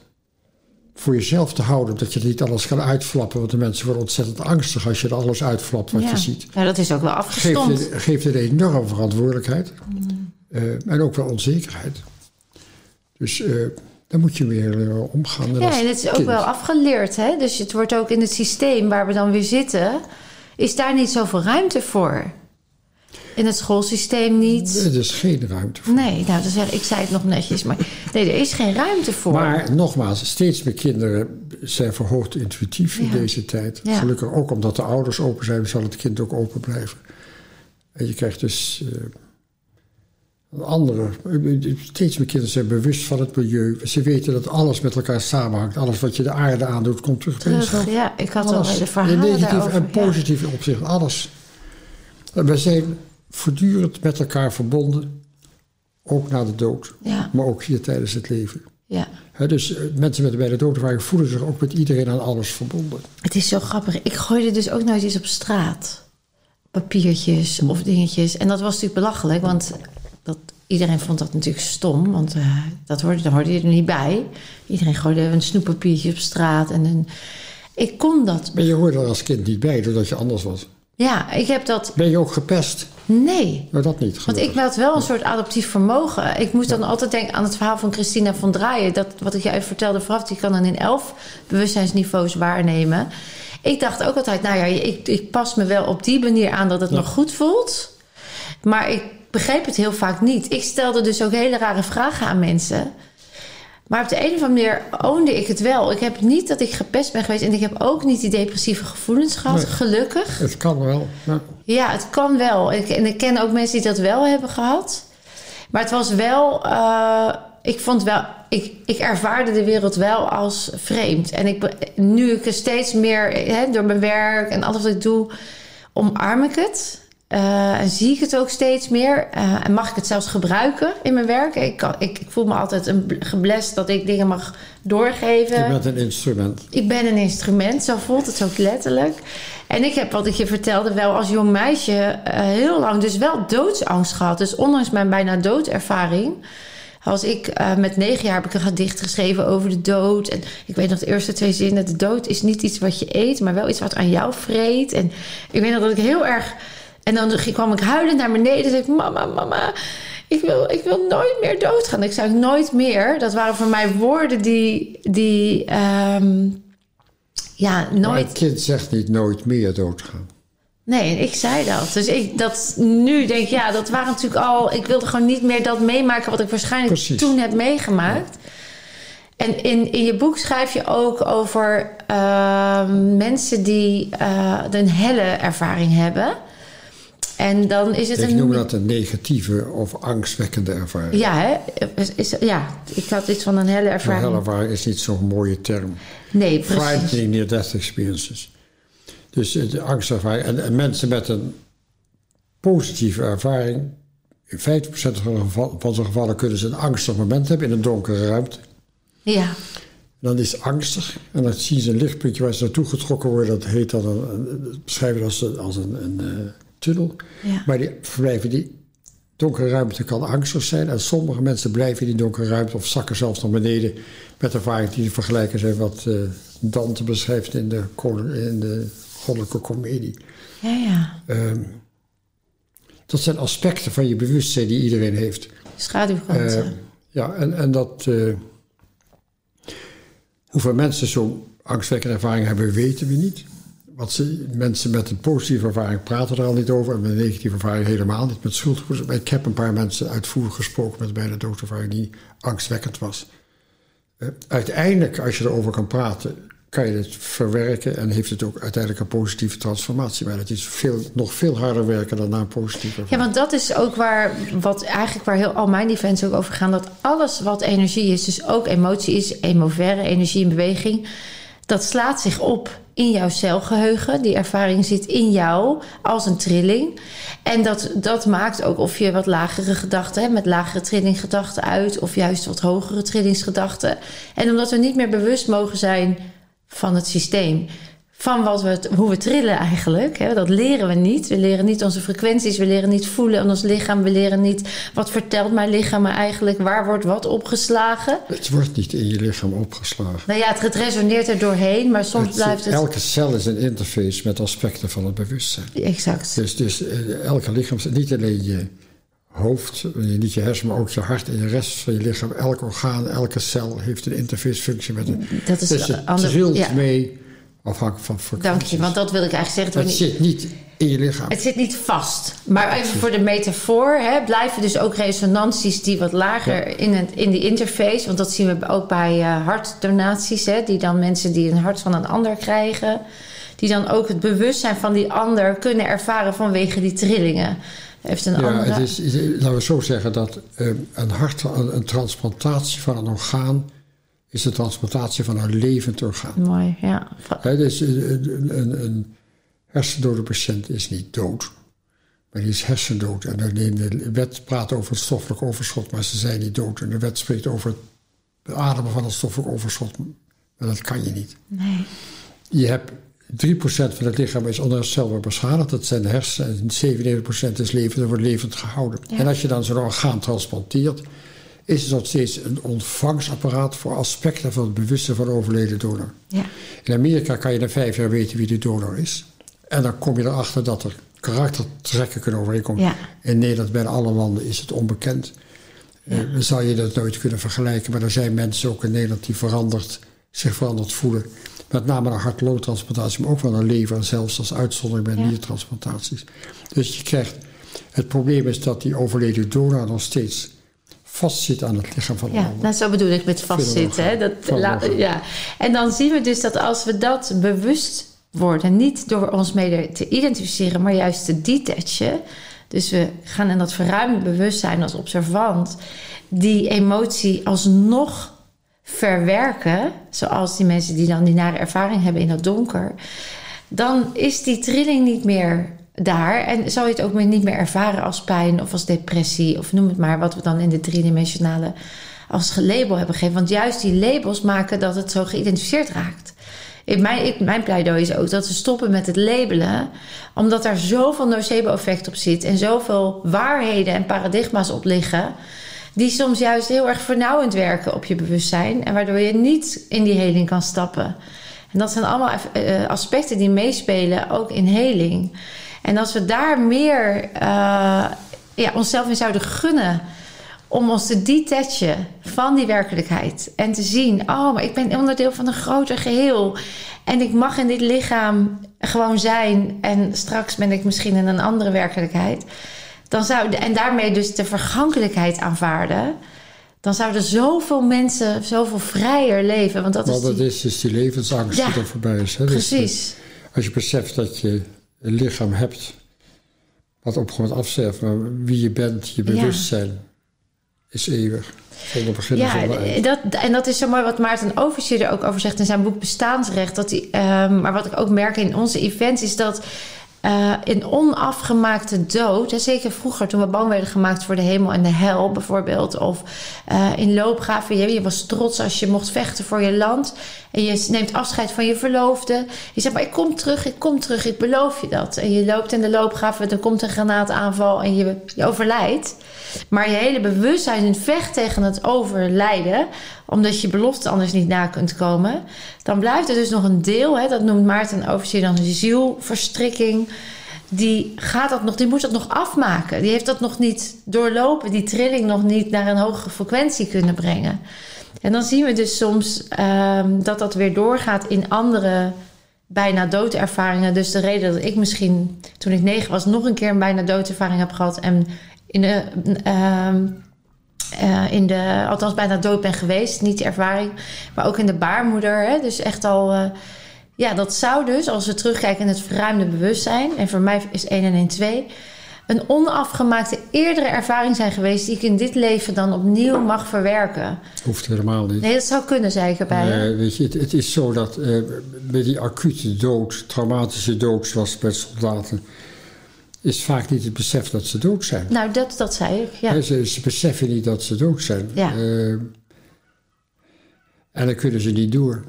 voor jezelf te houden. Dat je niet alles gaat uitflappen. Want de mensen worden ontzettend angstig als je er alles uitflapt wat ja. je ziet. Ja, dat is ook wel afgestomd. Geeft, geeft een enorme verantwoordelijkheid. Mm. Uh, en ook wel onzekerheid. Dus uh, daar moet je weer uh, omgaan. En ja, en het is kind. ook wel afgeleerd. Hè? Dus het wordt ook in het systeem waar we dan weer zitten... is daar niet zoveel ruimte voor. In het schoolsysteem niet. Nee, er is geen ruimte voor. Nee, nou, zeg, ik zei het nog netjes, maar nee, er is geen ruimte voor. Maar nogmaals, steeds meer kinderen zijn verhoogd intuïtief in Ja. deze tijd. Ja. Gelukkig ook omdat de ouders open zijn, zal het kind ook open blijven. En je krijgt dus uh, een andere. Steeds meer kinderen zijn bewust van het milieu. Ze weten dat alles met elkaar samenhangt. Alles wat je de aarde aandoet, komt terug, Terug, ja, ik had al Alles. hele In verhalen negatief en ja. positief opzicht, alles. En we zijn voortdurend met elkaar verbonden. Ook na de dood, Ja, maar ook hier tijdens het leven. ja. Dus eh, mensen met bij de doodervaring voelen zich ook met iedereen aan alles verbonden. Het is zo grappig. Ik gooide dus ook nooit iets op straat. Papiertjes of dingetjes. En dat was natuurlijk belachelijk, want dat, iedereen vond dat natuurlijk stom. Want eh, dat hoorde, daar hoorde je er niet bij. Iedereen gooide een snoeppapiertje op straat. En een, ik kon dat. Maar je hoorde er als kind niet bij, doordat je anders was. Ja, ik heb dat. Ben je ook gepest? Nee. Maar dat niet, Want ik had wel een soort adaptief vermogen. Ik moest dan altijd denken aan het verhaal van Christina van Draaien. Dat wat ik je even vertelde vooraf, die kan dan in elf bewustzijnsniveaus waarnemen. Ik dacht ook altijd, nou ja, ik, ik pas me wel op die manier aan dat het Ja. nog goed voelt. Maar ik begreep het heel vaak niet. Ik stelde dus ook hele rare vragen aan mensen. Maar op de een of andere manier oonde ik het wel. Ik heb niet dat ik gepest ben geweest. En ik heb ook niet die depressieve gevoelens gehad, Nee. gelukkig. Het kan wel. Ja. Ja, het kan wel. Ik, en ik ken ook mensen die dat wel hebben gehad. Maar het was wel. eh, ik vond wel. Ik, ik ervaarde de wereld wel als vreemd. En ik, nu ik er steeds meer. Hè, door mijn werk en alles wat ik doe. omarm ik het. Eh, en zie ik het ook steeds meer. Eh, en mag ik het zelfs gebruiken in mijn werk. Ik, kan, ik, ik voel me altijd een, geblest dat ik dingen mag doorgeven. Je bent een instrument. Ik ben een instrument, zo voelt het ook letterlijk. En ik heb, wat ik je vertelde, wel als jong meisje eh, heel lang dus wel doodsangst gehad. Dus ondanks mijn bijna doodervaring... Als ik met negen jaar heb ik een gedicht geschreven over de dood. En ik weet nog de eerste twee zinnen. De dood is niet iets wat je eet, maar wel iets wat aan jou vreet. En ik weet nog dat ik heel erg... En dan kwam ik huilend naar beneden en zei ik... Mama, mama, ik wil, ik wil nooit meer doodgaan. Ik zei nooit meer. Dat waren voor mij woorden die... die ehm, ja, Maar nooit... het kind zegt niet nooit meer doodgaan. Nee, ik zei dat. Dus ik dat nu denk, ja, dat waren natuurlijk al. Ik wilde gewoon niet meer dat meemaken wat ik waarschijnlijk Precies. toen heb meegemaakt. En in, in je boek schrijf je ook over ehm, mensen die eh, een helle ervaring hebben. En dan is het Ik een... noem dat een negatieve of angstwekkende ervaring. Ja, hè? Is, is- ja, ik had iets van een helle Een ervaring. helle ervaring is niet zo'n mooie term. Nee, precies. Frightening near-death experiences. Dus de angstervaring. En, en mensen met een positieve ervaring... in 50% van de gevallen kunnen ze een angstig moment hebben... in een donkere ruimte. Ja, dan is het angstig. En dan zien ze een lichtpuntje waar ze naartoe getrokken worden. Dat heet dan een, een, dat beschrijven als een, als een, een eh, tunnel. Ja. Maar die verblijven die donkere ruimte kan angstig zijn. En sommige mensen blijven in die donkere ruimte of zakken zelfs naar beneden. Met ervaringen die te vergelijken zijn wat eh, Dante beschrijft in de, in de goddelijke komedie. ja, ja. Ehm, dat zijn aspecten van je bewustzijn die iedereen heeft. Schaduwkanten. Eh, ja, en, en dat. eh, hoeveel mensen zo'n angstwekkende ervaring hebben, weten we niet. Want ze, mensen met een positieve ervaring praten er al niet over. En met een negatieve ervaring helemaal niet. Met schuldgevoelens. Maar Ik heb een paar mensen uitvoerig gesproken met bijna doodervaring die angstwekkend was. Eh, uiteindelijk, als je erover kan praten, kan je het verwerken. En heeft het ook uiteindelijk een positieve transformatie. Maar het is veel, nog veel harder werken dan naar een positieve Ja, want dat is ook waar, wat eigenlijk waar heel al mijn events ook over gaan. Dat alles wat energie is, dus ook emotie is, emoverre, energie in beweging. Dat slaat zich op in jouw celgeheugen. Die ervaring zit in jou als een trilling. En dat, dat maakt ook of je wat lagere gedachten hebt, met lagere trillinggedachten uit, of juist wat hogere trillingsgedachten. En omdat we niet meer bewust mogen zijn van het systeem. Van wat we, hoe we trillen eigenlijk. Hè? Dat leren we niet. We leren niet onze frequenties. We leren niet voelen aan ons lichaam. We leren niet wat vertelt mijn lichaam me eigenlijk. Waar wordt wat opgeslagen. Het wordt niet in je lichaam opgeslagen. Nou ja, het, het resoneert er doorheen. Maar soms Het- blijft het... Elke cel is een interface met aspecten van het bewustzijn. Exact. Dus, dus eh, elke lichaam, niet alleen je hoofd, eh, niet je hersenen, maar ook je hart en de rest van je lichaam. Elk orgaan, elke cel heeft een interfacefunctie met een. Dat is dus het ander- trilt ja. mee afhankelijk van frequenties. Dank je, want dat wil ik eigenlijk zeggen. Het, zit niet in je lichaam. het zit niet vast. Maar even voor de metafoor. Hè, blijven dus ook resonanties die wat lager in, het, in die interface. Want dat zien we ook bij eh, hartdonaties. Hè, die dan mensen die een hart van een ander krijgen. Die dan ook het bewustzijn van die ander kunnen ervaren vanwege die trillingen. Heeft een Ja, andere... het is, laten we zo zeggen dat eh, een hart, een, een transplantatie van een orgaan is een transplantatie van een levend orgaan. Mooi, ja. Hè, dus eh, een, een, een hersendode patiënt is niet dood, maar die is hersendood. En dan de wet praat over het stoffelijk overschot, maar ze zijn niet dood. En de wet spreekt over het beademen van het stoffelijk overschot, maar dat kan je niet. Nee. Je hebt 3% van het lichaam is onherstelbaar beschadigd. Dat zijn de hersenen. En 97% is levend en wordt levend gehouden. Ja. En als je dan zo'n orgaan transplanteert... is het nog steeds een ontvangsapparaat... voor aspecten van het bewustzijn van de overleden donor. Ja. In Amerika kan je na vijf jaar weten wie de donor is. En dan kom je erachter dat er karaktertrekken kunnen overeenkomen. Ja. In Nederland, bijna alle landen, is het onbekend. Eh, dan zou je dat nooit kunnen vergelijken. Maar er zijn mensen ook in Nederland die veranderd, zich veranderd voelen. Met name een hart-longtransplantatie, maar ook wel een lever. En zelfs als uitzondering bij Ja. niertransplantaties. Dus je krijgt... Het probleem is dat die overleden donor nog steeds vastzit aan het lichaam van de Ja, ander. nou zo bedoel ik met vastzitten. Hè? Dat, la- ja. En dan zien we dus dat als we dat bewust worden, niet door ons mede te identificeren, maar juist te detachen. Dus we gaan in dat verruimde bewustzijn als observant die emotie alsnog verwerken, zoals die mensen die dan die nare ervaring hebben in het donker, dan is die trilling niet meer daar en zal je het ook niet meer ervaren als pijn of als depressie of noem het maar wat we dan in de driedimensionale als label hebben gegeven. Want juist die labels maken dat het zo geïdentificeerd raakt. In mijn, ik, mijn pleidooi is ook dat we stoppen met het labelen, omdat daar zoveel nocebo-effect op zit en zoveel waarheden en paradigma's op liggen, die soms juist heel erg vernauwend werken op je bewustzijn en waardoor je niet in die heling kan stappen. En dat zijn allemaal eh, aspecten die meespelen, ook in heling. En als we daar meer eh, ja, onszelf in zouden gunnen om ons te detachen van die werkelijkheid. En te zien, oh, maar ik ben onderdeel van een groter geheel. En ik mag in dit lichaam gewoon zijn. En straks ben ik misschien in een andere werkelijkheid. Dan zou, en daarmee dus de vergankelijkheid aanvaarden. Dan zouden zoveel mensen zoveel vrijer leven. Want dat Want is, dat die- is dus die levensangst Ja, die er voorbij is. Hè? Dus, precies. als je beseft dat je lichaam hebt Wat opgewonden afsterven, maar wie je bent, je bewustzijn, is eeuwig. Zonder begin en Ja, dat, en dat is zo mooi wat Maarten Overzier er ook over zegt in zijn boek Bestaansrecht. Dat hij, ehm, maar wat ik ook merk in onze events is dat eh in onafgemaakte dood, hè, zeker vroeger toen we bang werden gemaakt voor de hemel en de hel bijvoorbeeld, of eh, in loopgraven, je, je was trots als je mocht vechten voor je land en je neemt afscheid van je verloofde. Je zegt maar ik kom terug, ik kom terug, ik beloof je dat. En je loopt in de loopgraven, er komt een granaataanval en je, je overlijdt. Maar je hele bewustzijn vecht tegen het overlijden, omdat je belofte anders niet na kunt komen. Dan blijft er dus nog een deel, hè, dat noemt Maarten Overzier dan een zielverstrikking. Die, gaat dat nog, die moet dat nog afmaken. Die heeft dat nog niet doorlopen, die trilling nog niet naar een hogere frequentie kunnen brengen. En dan zien we dus soms ehm, dat dat weer doorgaat in andere bijna doodervaringen. Dus de reden dat ik misschien toen ik negen was nog een keer een bijna doodervaring heb gehad en in ehm, eh, in de althans bijna dood ben geweest, niet de ervaring, maar ook in de baarmoeder. Hè, dus echt al, eh, ja, dat zou dus als we terugkijken in het verruimde bewustzijn, en voor mij is 1 en 1 2, een onafgemaakte eerdere ervaring zijn geweest die ik in dit leven dan opnieuw mag verwerken. Hoeft helemaal niet. Nee, dat zou kunnen, zei ik erbij. weet je, het, het is zo dat eh, bij die acute dood, traumatische dood, zoals bij soldaten, is vaak niet het besef dat ze dood zijn. Nou, dat, dat zei ik, ja. Ze, ze beseffen niet dat ze dood zijn. Ja. Eh, en dan kunnen ze niet door.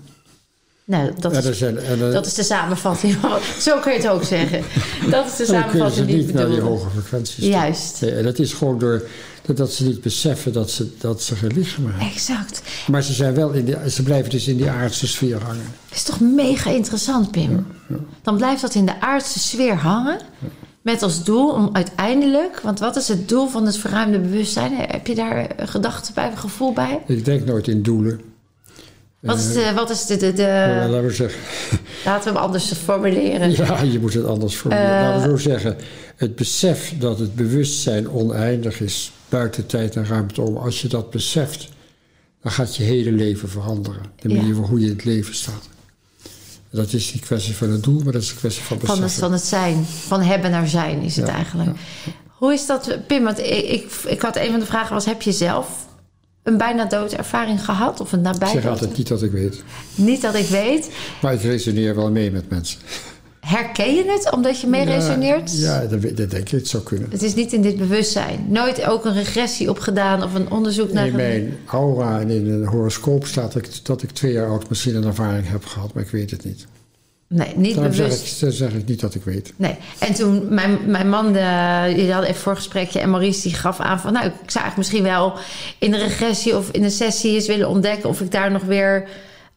Nou, dat En is, zijn, en dan, dat is de samenvatting. Zo kun je het ook zeggen. Dat is de en dan kunnen ze samenvatting die ik niet naar die hoge frequenties. Juist. Nee, en dat is gewoon door dat ze niet beseffen dat ze, dat ze geen lichaam hebben. Exact. Maar ze, zijn wel in die, ze blijven dus in die aardse sfeer hangen. Dat is toch mega interessant, Pim? Dan blijft dat in de aardse sfeer hangen. Met als doel om uiteindelijk... Want wat is het doel van het verruimde bewustzijn? Heb je daar een gedachte bij, een gevoel bij? Ik denk nooit in doelen. Wat is de... Wat is de, de, laten we zeggen, laten we hem anders formuleren. ja, je moet het anders formuleren. Eh. laten we zo zeggen, het besef dat het bewustzijn oneindig is, buiten tijd en ruimte om, als je dat beseft, dan gaat je hele leven veranderen. De manier waarop hoe je in het leven staat. Dat is niet kwestie van het doel, maar dat is een kwestie van Van het, beseffen. van het zijn. Van hebben naar zijn is het Ja, eigenlijk. Hoe is dat, Pim? Want ik, ik, ik had een van de vragen was... heb je zelf een bijna doodervaring gehad? Of een Ik nabij zeg dood? altijd niet dat ik weet. Niet dat ik weet. Maar ik resoneer wel mee met mensen. Herken je het omdat je mee Ja, resoneert? Ja, dat, denk ik. Het zou kunnen. Het is niet in dit bewustzijn. Nooit ook een regressie opgedaan of een onderzoek naar... In mijn aura en in een horoscoop staat dat ik, dat ik twee jaar oud misschien een ervaring heb gehad, maar ik weet het niet. Nee, niet Daarom zeg bewust. ik, dan zeg ik niet dat ik weet. Nee. En toen mijn, mijn man, de, jullie hadden even voorgesprekje en Maurice die gaf aan van... nou, ik zou eigenlijk misschien wel in een regressie of in een sessie eens willen ontdekken... of ik daar nog weer,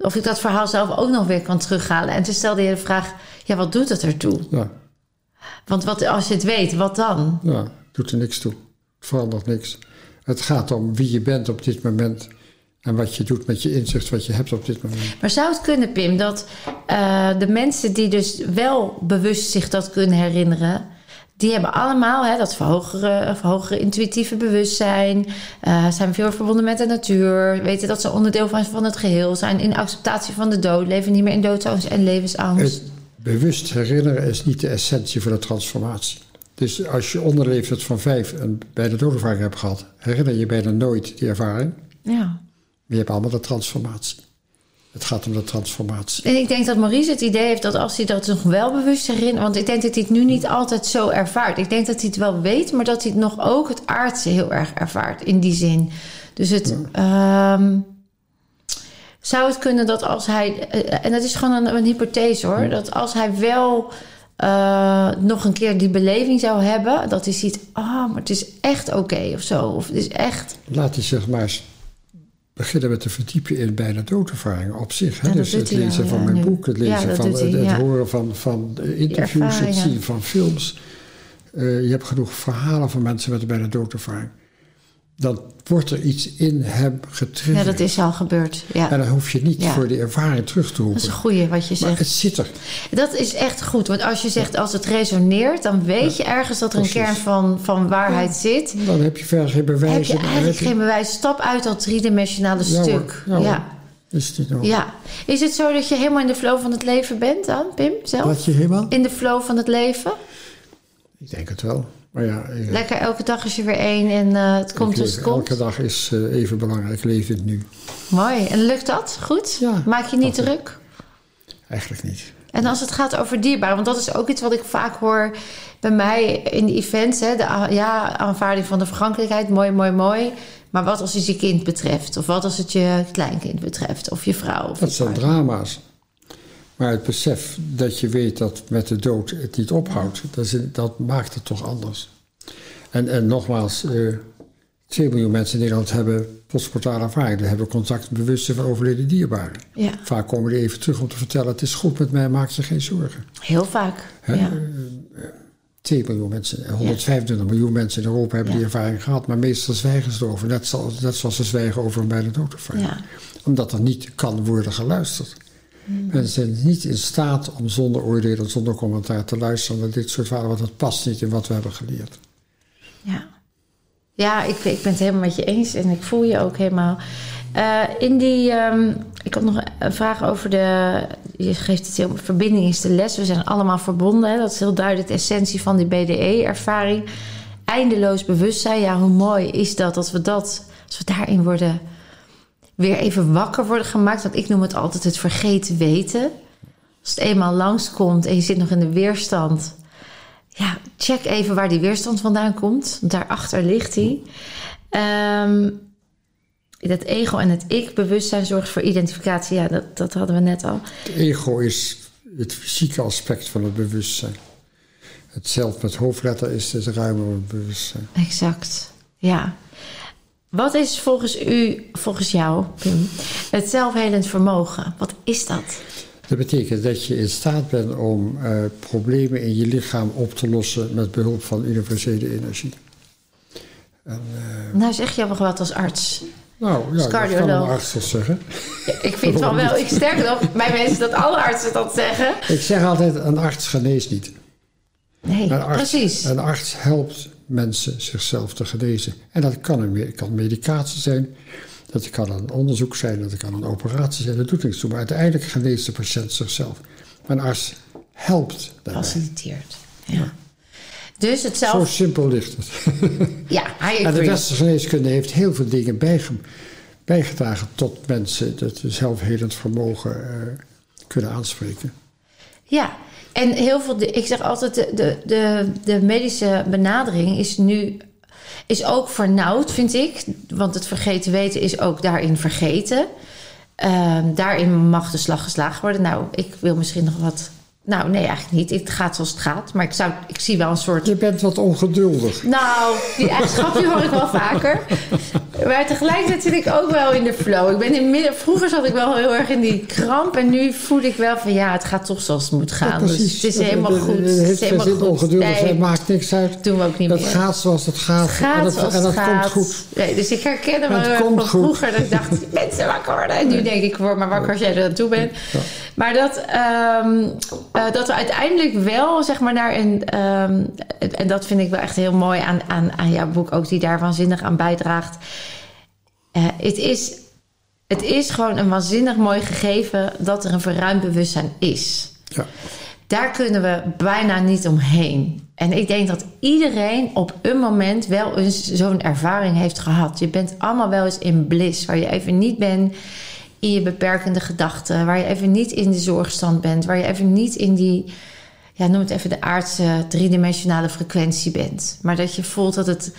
of ik dat verhaal zelf ook nog weer kan terughalen. En toen stelde je de vraag, ja, wat doet het ertoe? Ja, Want wat, als je het weet, wat dan? ja, doet er niks toe. Het verandert niks. Het gaat om wie je bent op dit moment en wat je doet met je inzicht, wat je hebt op dit moment. Maar zou het kunnen, Pim, dat eh, de mensen die dus wel bewust zich dat kunnen herinneren, die hebben allemaal hè, dat verhogere, verhogere intuïtieve bewustzijn, eh, zijn veel verbonden met de natuur, weten dat ze onderdeel van, van het geheel zijn, in acceptatie van de dood, leven niet meer in doodsangst en levensangst. Het bewust herinneren is niet de essentie van de transformatie. Dus als je onder de leeftijd van vijf een bijna doodervaring hebt gehad, herinner je bijna nooit die ervaring. Ja. Maar je hebt allemaal de transformatie. Het gaat om de transformatie. En ik denk dat Maurice het idee heeft dat als hij dat nog wel bewust herinnert... want ik denk dat hij het nu niet altijd zo ervaart. Ik denk dat hij het wel weet, maar dat hij het nog ook het aardse heel erg ervaart in die zin. Dus het... ehm, zou het kunnen dat als hij... eh, en dat is gewoon een, een hypothese hoor... dat als hij wel eh, nog een keer die beleving zou hebben... dat hij ziet, ah, maar het is echt oké of zo. Of het is echt... Laat hij zich maar eens beginnen met te verdiepen in bijna doodervaringen op zich. Ja, dus het lezen al, van mijn nu. boek, het lezen van hij, het, horen van, van de interviews, het zien van films. Eh, je hebt genoeg verhalen van mensen met een bijna doodervaring. Dan wordt er iets in hem Ja, getriggerd. dat is al gebeurd. Ja. En dan hoef je niet Ja. voor die ervaring terug te Dat is roepen. een goeie wat je Maar zegt. het zit er. Dat is echt goed. Want als je zegt als het resoneert, dan weet je ergens dat er een kern van, van waarheid zit. Dan heb je verder geen bewijs. Heb je eigenlijk heb je- geen bewijs. Stap uit dat driedimensionale Ja, hoor. stuk. Ja, hoor. Ja. Is het niet nodig. ja. Is het zo dat je helemaal in de flow van het leven bent dan, Pim? Zelf? Dat je helemaal? In de flow van het leven? Ik denk het wel. Maar ja, eh, Lekker elke dag is je weer één en eh, het komt dus het komt. elke dag is eh, even belangrijk. Leef het nu. Mooi. En lukt dat? Goed? Ja, Maak je niet druk? Eigenlijk niet. En als het gaat over dierbaren, want dat is ook iets wat ik vaak hoor bij mij in de events. Hè, de ja, aanvaarding van de vergankelijkheid, mooi, mooi, mooi. Maar wat als het je kind betreft? Of wat als het je kleinkind betreft? Of je vrouw? Of Dat je zijn partner? drama's. Maar het besef dat je weet dat met de dood het niet ophoudt, dat, is, dat maakt het toch anders. En, en nogmaals, eh 2 miljoen mensen in Nederland hebben postmortale ervaring. Hebben contact met bewustzijn van overleden dierbaren. Ja, Vaak komen die even terug om te vertellen: het is goed met mij, maak je geen zorgen. heel vaak. Hè? Ja. 2 miljoen mensen, en 125 miljoen mensen in Europa hebben die ervaring gehad, maar meestal zwijgen ze erover. Net zoals, net zoals ze zwijgen over een bijna doodervaring. Ja. Omdat er niet kan worden geluisterd. Hmm. Mensen zijn niet in staat om zonder oordeel en zonder commentaar te luisteren naar dit soort verhalen, want dat past niet in wat we hebben geleerd. Ja, ja ik, ik ben het helemaal met je eens en ik voel je ook helemaal. Eh, in die, ehm, ik had nog een vraag over de. Je geeft het heel. Verbinding is de les. We zijn allemaal verbonden. Hè? Dat is heel duidelijk de essentie van die BDE-ervaring. Eindeloos bewustzijn. Ja, hoe mooi is dat als we dat. Als we daarin worden. Weer even wakker worden gemaakt. Want ik noem het altijd het vergeten weten. Als het eenmaal langskomt en je zit nog in de weerstand. Ja, check even waar die weerstand vandaan komt. Daarachter ligt die. Ehm dat ego en het ik-bewustzijn zorgt voor identificatie. Ja, dat, dat hadden we net al. Het ego is het fysieke aspect van het bewustzijn. Het zelf met hoofdletter is het ruimere bewustzijn. Exact. Ja. Wat is volgens u, volgens jou, Pim, het zelfhelend vermogen? Wat is dat? Dat betekent dat je in staat bent om eh, problemen in je lichaam op te lossen met behulp van universele energie. En, eh, Nou, zeg je nog wat als arts. nou ja, dat kan een arts dat zeggen. Ik vind wel wel, ik sterker nog, bij mensen dat alle artsen dat zeggen. Ik zeg altijd, een arts geneest niet. Nee, Een arts, precies. Een arts helpt mensen zichzelf te genezen. En dat kan, een, kan medicatie zijn, dat kan een onderzoek zijn, dat kan een operatie zijn. Dat doet niks toe. Maar uiteindelijk geneest de patiënt zichzelf. Maar een arts helpt daarbij. Faciliteert. Ja. Dus het Zo zelf... simpel ligt het. Ja, I En de westerse geneeskunde heeft heel veel dingen bijge- bijgedragen tot mensen dat zelfhelend vermogen eh, kunnen aanspreken. Ja, en heel veel. ik zeg altijd: de, de, de, de medische benadering is nu. Is ook vernauwd, vind ik. Want het vergeten weten is ook daarin vergeten. Ehm, daarin mag de slag geslagen worden. Nou, ik wil misschien nog wat. Nou, nee, eigenlijk niet. Het gaat zoals het gaat. Maar ik, zou, ik zie wel een soort Je bent wat ongeduldig. nou, die eigenschap hoor ik wel vaker. Maar tegelijkertijd zit ik ook wel in de flow. Ik ben in midden, vroeger zat ik wel heel erg in die kramp. En nu voel ik wel van ja, het gaat toch zoals het moet gaan. Ja, dus het is helemaal goed. Het Het is helemaal goed. ongeduldig Nee, maakt niks uit. doen we ook niet Het meer. gaat zoals het gaat. Het gaat en dat, zoals en dat het komt goed. Nee, dus ik herken Het wel van goed. vroeger. Dat ik dacht, mensen wakker worden. En nu denk ik, word maar wakker als jij er aan toe bent. Maar dat, ehm, eh, dat we uiteindelijk wel, zeg maar, naar een... ehm, en dat vind ik wel echt heel mooi aan, aan, aan jouw boek ook... die daar waanzinnig aan bijdraagt. Eh, het, is, het is gewoon een waanzinnig mooi gegeven... dat er een verruimd bewustzijn is. Ja. Daar kunnen we bijna niet omheen. En ik denk dat iedereen op een moment wel eens zo'n ervaring heeft gehad. Je bent allemaal wel eens in bliss, waar je even niet bent in je beperkende gedachten, waar je even niet in de zorgstand bent, waar je even niet in die, ja, noem het even de aardse driedimensionale frequentie bent. Maar dat je voelt dat het,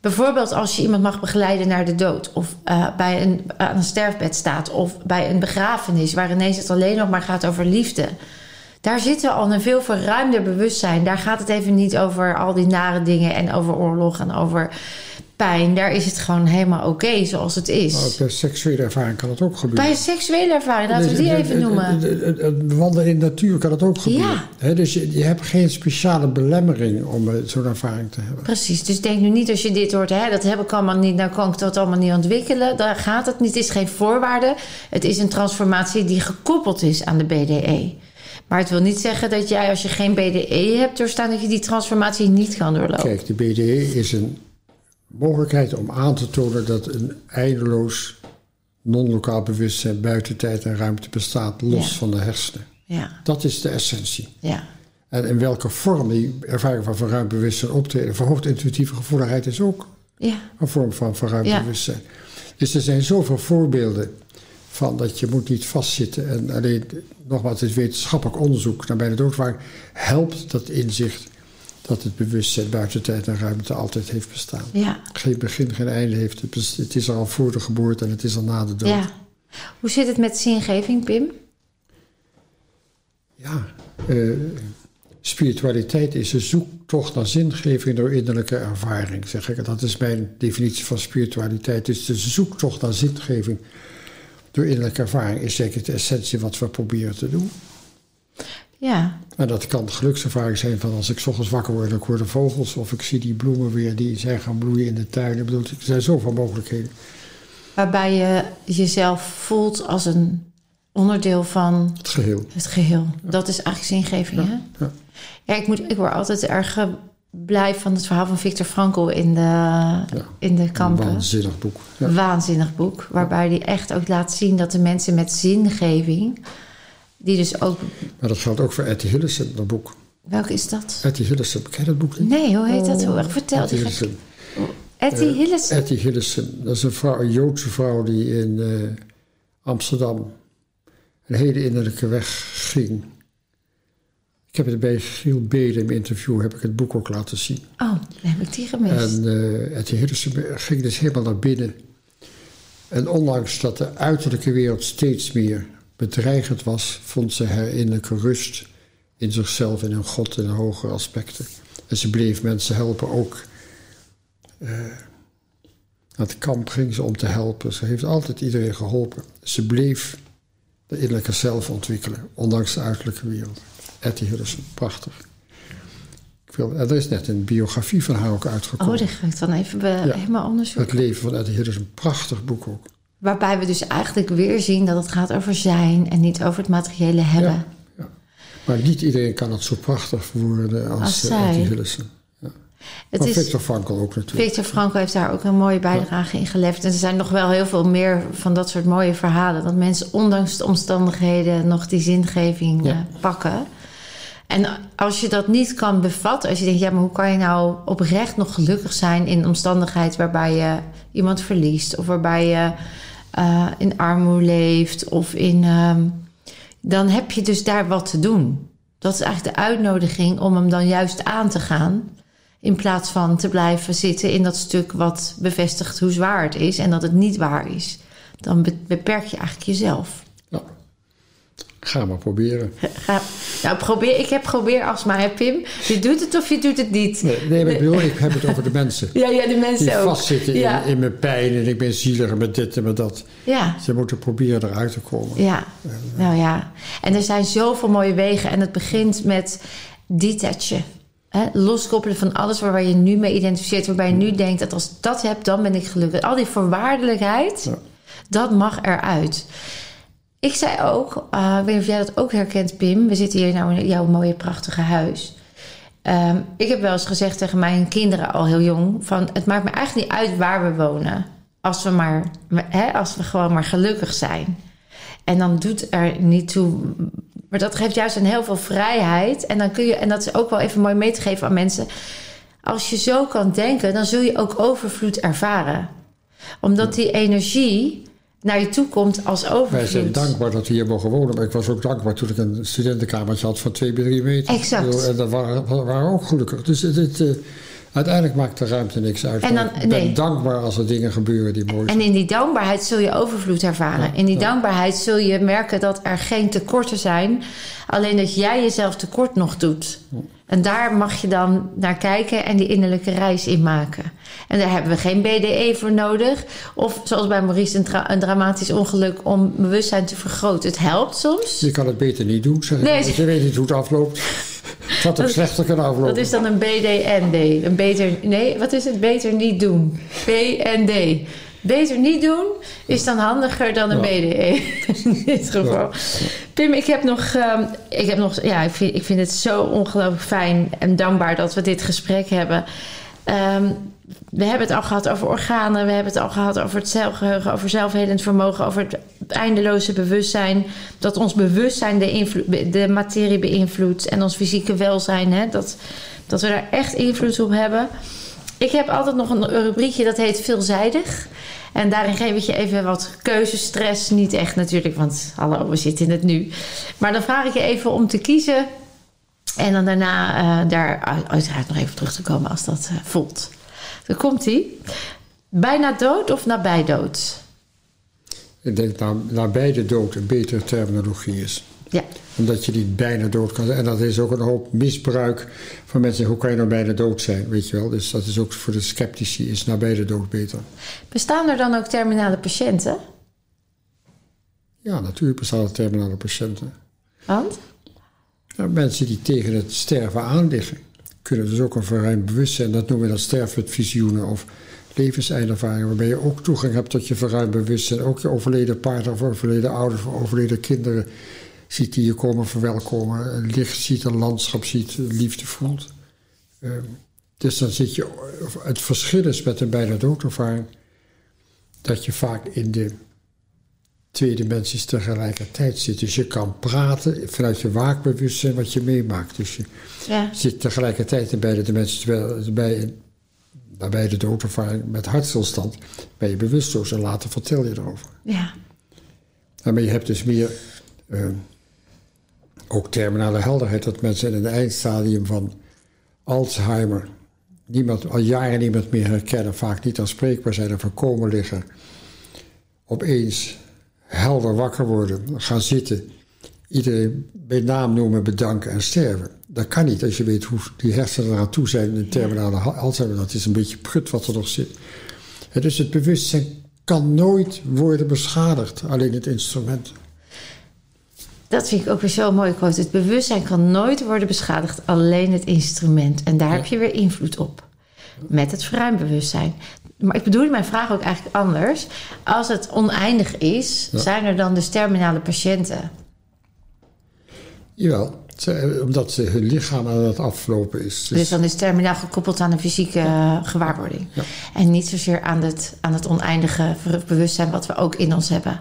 bijvoorbeeld als je iemand mag begeleiden naar de dood, of eh, bij een, aan een sterfbed staat, of bij een begrafenis, waar ineens het alleen nog maar gaat over liefde. Daar zitten al een veel verruimder bewustzijn. Daar gaat het even niet over al die nare dingen en over oorlog en over pijn. Daar is het gewoon helemaal oké zoals het is. Maar ook bij seksuele ervaring kan het ook gebeuren. Bij seksuele ervaring, laten we die Dus, even eh, noemen. eh, Wandelen in de natuur kan het ook gebeuren. Ja. Dus je, je hebt geen speciale belemmering om eh, zo'n ervaring te hebben. Precies, dus denk nu niet als je dit hoort, hè, dat heb ik allemaal niet, nou kan ik dat allemaal niet ontwikkelen. Daar gaat het niet, het is geen voorwaarde. Het is een transformatie die gekoppeld is aan de BDE. Maar het wil niet zeggen dat jij, als je geen BDE hebt doorstaan, dat je die transformatie niet kan doorlopen. Kijk, de BDE is een mogelijkheid om aan te tonen dat een eindeloos non-lokaal bewustzijn buiten tijd en ruimte bestaat, los Ja. van de hersenen. Ja, Dat is de essentie. ja, En in welke vorm die ervaring van verruimd bewustzijn optreden. Verhoogd intuïtieve gevoeligheid is ook Ja. een vorm van verruimd Ja. bewustzijn. Dus er zijn zoveel voorbeelden van dat je moet niet vastzitten. En alleen, nogmaals, het wetenschappelijk onderzoek naar bij de doodvaring helpt dat inzicht dat het bewustzijn buiten tijd en ruimte altijd heeft bestaan. Ja. Geen begin, geen einde heeft. Het Het is er al voor de geboorte en het is al na de dood. ja. Hoe zit het met zingeving, Pim? Ja, eh, spiritualiteit is een zoektocht naar zingeving door innerlijke ervaring, zeg ik. Dat is mijn definitie van spiritualiteit. Dus de zoektocht naar zingeving door innerlijke ervaring is zeker de essentie wat we proberen te doen. Ja. En dat kan gelukservaring zijn van als ik 's ochtends wakker word en ik hoor de vogels... of ik zie die bloemen weer die zijn gaan bloeien in de tuin. Ik bedoel, er zijn zoveel mogelijkheden. Waarbij je jezelf voelt als een onderdeel van Het geheel. het geheel. Dat is eigenlijk zingeving, hè? ja. Ja, ik, moet, ik word altijd erg eh, blij van het verhaal van Victor Frankl in de, in de Een kampen. waanzinnig boek. Ja. Waanzinnig boek. Waarbij hij echt ook laat zien dat de mensen met zingeving... die dus ook... Maar dat geldt ook voor Etty Hillesum, dat boek. Welke is dat? Etty Hillesum, ken je dat boek niet? Nee, hoe heet dat? Hoe, vertel. Etty Hillesum. Etty Hillis. Etty dat is een, vrouw, een Joodse vrouw die in eh, Amsterdam een hele innerlijke weg ging. Ik heb het bij Giel Bede in mijn interview, heb ik het boek ook laten zien. Oh, dan heb ik die gemist. En eh Etty Hillesum ging dus helemaal naar binnen. En ondanks dat de uiterlijke wereld steeds meer bedreigend was, vond ze haar innerlijke rust in zichzelf en in God in hogere aspecten. En ze bleef mensen helpen ook. eh, naar het kamp ging ze om te helpen. Ze heeft altijd iedereen geholpen. Ze bleef de innerlijke zelf ontwikkelen, ondanks de uiterlijke wereld. Etty Hillesum, prachtig. Ik wil, er is net een biografie van haar ook uitgekomen. Oh, die ga ik dan even be- helemaal onderzoeken. Het leven van Etty Hillesum, een prachtig boek ook. Waarbij we dus eigenlijk weer zien dat het gaat over zijn... en niet over het materiële hebben. Ja, ja. Maar niet iedereen kan het zo prachtig verwoorden als, Als eh, zij. Hillesum. Het Maar is, Victor Frankl ook natuurlijk. Victor Frankl heeft daar ook een mooie bijdrage in geleverd. En er zijn nog wel heel veel meer van dat soort mooie verhalen. Dat mensen ondanks de omstandigheden nog die zingeving Ja. eh, pakken. En als je dat niet kan bevatten, als je denkt, ja, maar hoe kan je nou oprecht nog gelukkig zijn in een omstandigheid waarbij je iemand verliest, of waarbij je eh, in armoede leeft, of in. ehm, dan heb je dus daar wat te doen. Dat is eigenlijk de uitnodiging om hem dan juist aan te gaan. In plaats van te blijven zitten in dat stuk wat bevestigt hoe zwaar het is en dat het niet waar is. Dan be- beperk je eigenlijk jezelf. Ga maar proberen. Ga, nou, probeer, ik heb probeerastma, hè, Pim? Je doet het of je doet het niet. Nee, nee maar ik bedoel, ik heb het over de mensen. Ja, ja, de mensen Die ook. vastzitten ja. in, in mijn pijn en ik ben zielig met dit en met dat. ja, Ze moeten proberen eruit te komen. ja, nou ja. En er zijn zoveel mooie wegen. En het begint met detachen. Hè? Loskoppelen van alles waar je nu mee identificeert. Waarbij je nu denkt dat als ik dat heb, dan ben ik gelukkig. Al die voorwaardelijkheid, Ja. dat mag eruit. Ik zei ook, eh, ik weet niet of jij dat ook herkent, Pim. We zitten hier nou in jouw mooie, prachtige huis. Ehm, ik heb wel eens gezegd tegen mijn kinderen al heel jong: van het maakt me eigenlijk niet uit waar we wonen. Als we maar, hè, als we gewoon maar gelukkig zijn. En dan doet er niet toe. Maar dat geeft juist een heel veel vrijheid. En dan kun je, en dat is ook wel even mooi mee te geven aan mensen. Als je zo kan denken, dan zul je ook overvloed ervaren. Omdat die energie naar je toe komt als overvloed. Wij zijn dankbaar dat we hier mogen wonen. Maar ik was ook dankbaar toen ik een studentenkamertje had van 2 bij 3 meter. Exact. En dat waren, waren ook gelukkig. Dus het, het, eh, uiteindelijk maakt de ruimte niks uit. En dan- ik ben nee. dankbaar als er dingen gebeuren die mooi zijn. En in die dankbaarheid zul je overvloed ervaren. In die dankbaarheid zul je merken dat er geen tekorten zijn. Alleen dat jij jezelf tekort nog doet. En daar mag je dan naar kijken en die innerlijke reis in maken. En daar hebben we geen BDE voor nodig. Of zoals bij Maurice een, tra- een dramatisch ongeluk om bewustzijn te vergroten. Het helpt soms. Je kan het beter niet doen, zeg. Nee. Je weet niet hoe het afloopt. Het had ook slechter kunnen aflopen. Dat is dan een BDND. Een beter, nee, wat is het? Beter niet doen. BND. Beter niet doen is dan handiger dan een. BDE. In dit geval. Pim, ik heb nog. ehm, ik, heb nog ja, ik, vind, ik vind het zo ongelooflijk fijn en dankbaar dat we dit gesprek hebben. Ehm, we hebben het al gehad over organen, we hebben het al gehad over het zelfgeheugen, over zelfhelend vermogen, over het eindeloze bewustzijn. Dat ons bewustzijn de, de materie beïnvloedt en ons fysieke welzijn. Hè, dat, dat we daar echt invloed op hebben. Ik heb altijd nog een rubriekje dat heet veelzijdig. En daarin geef ik je even wat keuzestress. Niet echt natuurlijk, want hallo, we zitten in het nu. Maar dan vraag ik je even om te kiezen. En dan daarna uh, daar uiteraard nog even terug te komen als dat uh, voelt. Dan komt hij. Bijna dood of nabij dood? Ik denk dat nabij de dood een betere terminologie is. Ja. Omdat je niet bijna dood kan zijn. En dat is ook een hoop misbruik van mensen. Hoe kan je nou bijna dood zijn, weet je wel? Dus dat is ook voor de sceptici, is nabij de dood beter. Bestaan er dan ook terminale patiënten? Ja, natuurlijk bestaan er terminale patiënten. Want? Ja, mensen die tegen het sterven aan liggen. Kunnen dus ook een verruimd bewustzijn. Dat noemen we dan sterfvisioenen of levenseindervaringen. Waarbij je ook toegang hebt tot je verruimd bewustzijn. Ook je overleden partner of overleden ouders of overleden kinderen ziet die je komen verwelkomen. Licht ziet, een landschap ziet, liefde voelt. Uh, dus dan zit je. Het verschil is met een bijna doodervaring dat je vaak in de twee dimensies tegelijkertijd zit. Dus je kan praten vanuit je waakbewustzijn wat je meemaakt. Dus je Ja. zit tegelijkertijd in beide dimensies. Terwijl bij, bij de doodervaring met hartstilstand ben je bewusteloos en later vertel je erover. Ja. Maar je hebt dus meer eh, ook terminale helderheid. Dat mensen in het eindstadium van Alzheimer niemand, al jaren niemand meer herkennen, vaak niet aanspreekbaar zijn en voorkomen liggen. Opeens helder wakker worden, gaan zitten, iedereen bij naam noemen, bedanken en sterven. Dat kan niet als je weet hoe die hersenen eraan toe zijn in terminale Alzheimer. Dat is een beetje prut wat er nog zit. Dus het bewustzijn kan nooit worden beschadigd, alleen het instrument. Dat vind ik ook weer zo mooi quote. Het bewustzijn kan nooit worden beschadigd, alleen het instrument. En daar heb je weer invloed op. Met het verruimbewustzijn. Maar ik bedoel mijn vraag ook eigenlijk anders. Als het oneindig is, Ja. zijn er dan dus terminale patiënten? Jawel, omdat ze hun lichaam aan het aflopen is. Dus dan is terminaal gekoppeld aan een fysieke eh, gewaarwording. En niet zozeer aan het, aan het oneindige bewustzijn wat we ook in ons hebben.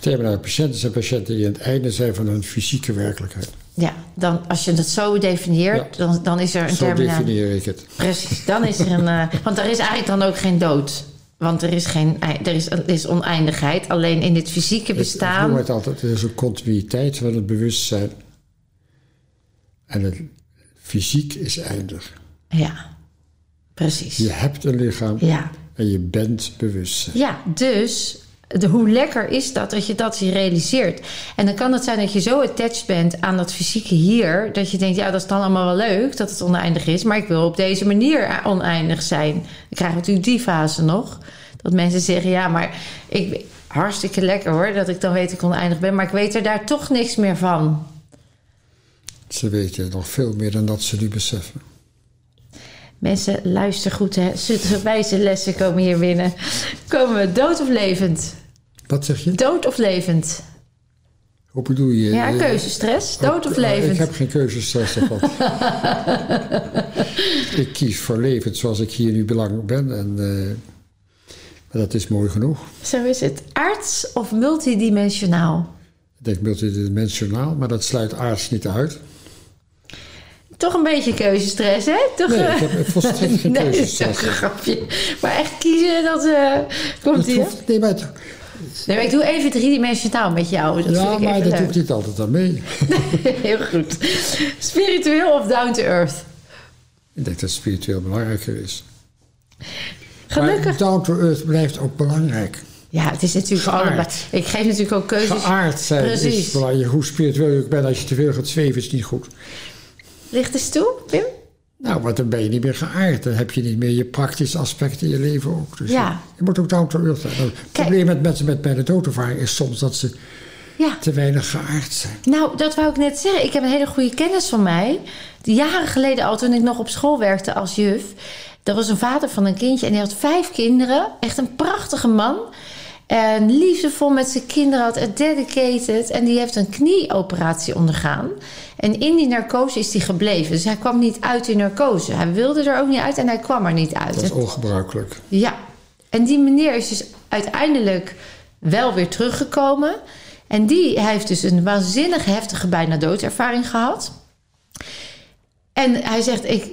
Terminale patiënten zijn patiënten die aan het einde zijn van hun fysieke werkelijkheid. Ja, dan, als je het zo definieert, dan, dan is er een Zo terminaal... definieer ik het. Precies, dan is er een... eh, want er is eigenlijk dan ook geen dood. Want er is, geen, er is, er is oneindigheid. Alleen in dit fysieke Ik noem bestaan... het altijd, er is een continuïteit van het bewustzijn. En het fysiek is eindig. Ja, precies. Je hebt een lichaam Ja, en je bent bewustzijn. ja dus hoe lekker is dat dat je dat je realiseert. En dan kan het zijn dat je zo attached bent aan dat fysieke hier... dat je denkt, ja, dat is dan allemaal wel leuk dat het oneindig is... maar ik wil op deze manier oneindig zijn. Dan krijgen we natuurlijk die fase nog. Dat mensen zeggen, ja, maar ik, hartstikke lekker hoor... dat ik dan weet dat ik oneindig ben... maar ik weet er daar toch niks meer van. Ze weten nog veel meer dan dat ze nu beseffen. Mensen, luister goed, hè. Wijze lessen komen hier binnen. Komen we dood of levend? Wat zeg je? Dood of levend? Hoe bedoel je? Ja, Eh, keuzestress. Dood of oh, Ik levend? heb geen keuzestress ervan. ik kies voor levend zoals ik hier nu belangrijk ben. En, eh, maar dat is mooi genoeg. Zo is het. Arts of multidimensionaal? Ik denk multidimensionaal, maar dat sluit aards niet uit. Toch een beetje keuzestress, hè? Toch, Nee, eh, ik heb volstrekt geen nee, dat is een grapje. Maar echt kiezen, dat eh, komt Dat hier. hoeft, nee, maar, het- Nee, maar ik doe even driedimensionaal met jou. Dat ja, ik maar dat leuk. doet niet altijd aan mee. Heel goed. Spiritueel of down to earth? Ik denk dat spiritueel belangrijker is. Gelukkig. Maar down to earth blijft ook belangrijk. Ja, het is natuurlijk allebei. Ik geef natuurlijk ook keuzes. Geaard zijn Precies. is belangrijk. Hoe spiritueel je ook bent, als je te veel gaat zweven, is niet goed. Ligt eens toe, Pim? Nou, want dan ben je niet meer geaard. Dan heb je niet meer je praktische aspecten in je leven ook. Dus Ja. je, moet ook down to earth zijn. Nou, Het probleem met mensen met bij de doodervaring is soms dat ze Ja. te weinig geaard zijn. Nou, dat wou ik net zeggen. Ik heb een hele goede kennis van mij. Die jaren geleden al, toen ik nog op school werkte als juf. Dat was een vader van een kindje en die had vijf kinderen. Echt een prachtige man. En liefdevol met zijn kinderen had en dedicated. En die heeft een knieoperatie ondergaan. En in die narcose is hij gebleven. Dus hij kwam niet uit die narcose. Hij wilde er ook niet uit en hij kwam er niet uit. Dat is ongebruikelijk. Ja, en die meneer is dus uiteindelijk wel weer teruggekomen. En die heeft dus een waanzinnig heftige bijna doodervaring gehad. En hij zegt, ik,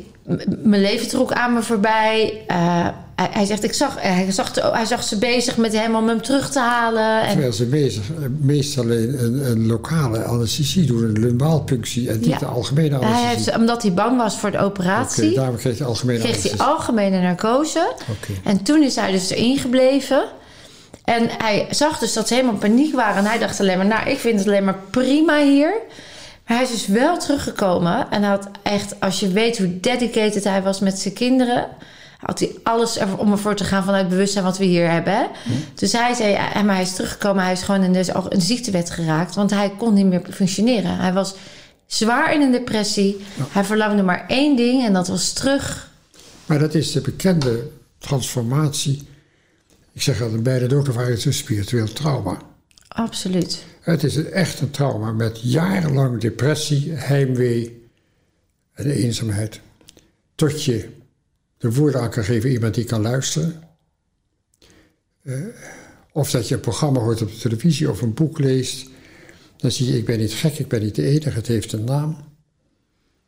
mijn leven trok aan me voorbij. Eh, hij, hij zegt, ik zag, hij, zag, hij zag ze bezig met hem om hem terug te halen. En, Terwijl ze bezig, eh, meestal een, een, een lokale anesthesie doen, een lumbaalpunctie en niet Ja. de algemene hij anesthesie. heeft, omdat hij bang was voor de operatie, daarom kreeg je algemene kreeg hij algemene narcose. Oké. En toen is hij dus erin gebleven. En hij zag dus dat ze helemaal in paniek waren. En hij dacht alleen maar, nou, ik vind het alleen maar prima hier. Maar hij is dus wel teruggekomen. En hij had echt, als je weet hoe dedicated hij was met zijn kinderen... had hij alles er- om ervoor te gaan vanuit bewustzijn wat we hier hebben. Hè? Dus hij zei, ja, maar hij is teruggekomen. Hij is gewoon in de, een ziektewet geraakt. Want hij kon niet meer functioneren. Hij was zwaar in een depressie. Hij verlangde maar één ding en dat was terug Maar dat is de bekende transformatie. Ik zeg altijd, bij de doodervaring is een spiritueel trauma. Absoluut. Het is een- echt een trauma met jarenlang depressie, heimwee en eenzaamheid. Tot je de woorden aan kan geven iemand die kan luisteren. Eh, of dat je een programma hoort op de televisie of een boek leest. Dan zie je, ik ben niet gek, ik ben niet de enige, het heeft een naam.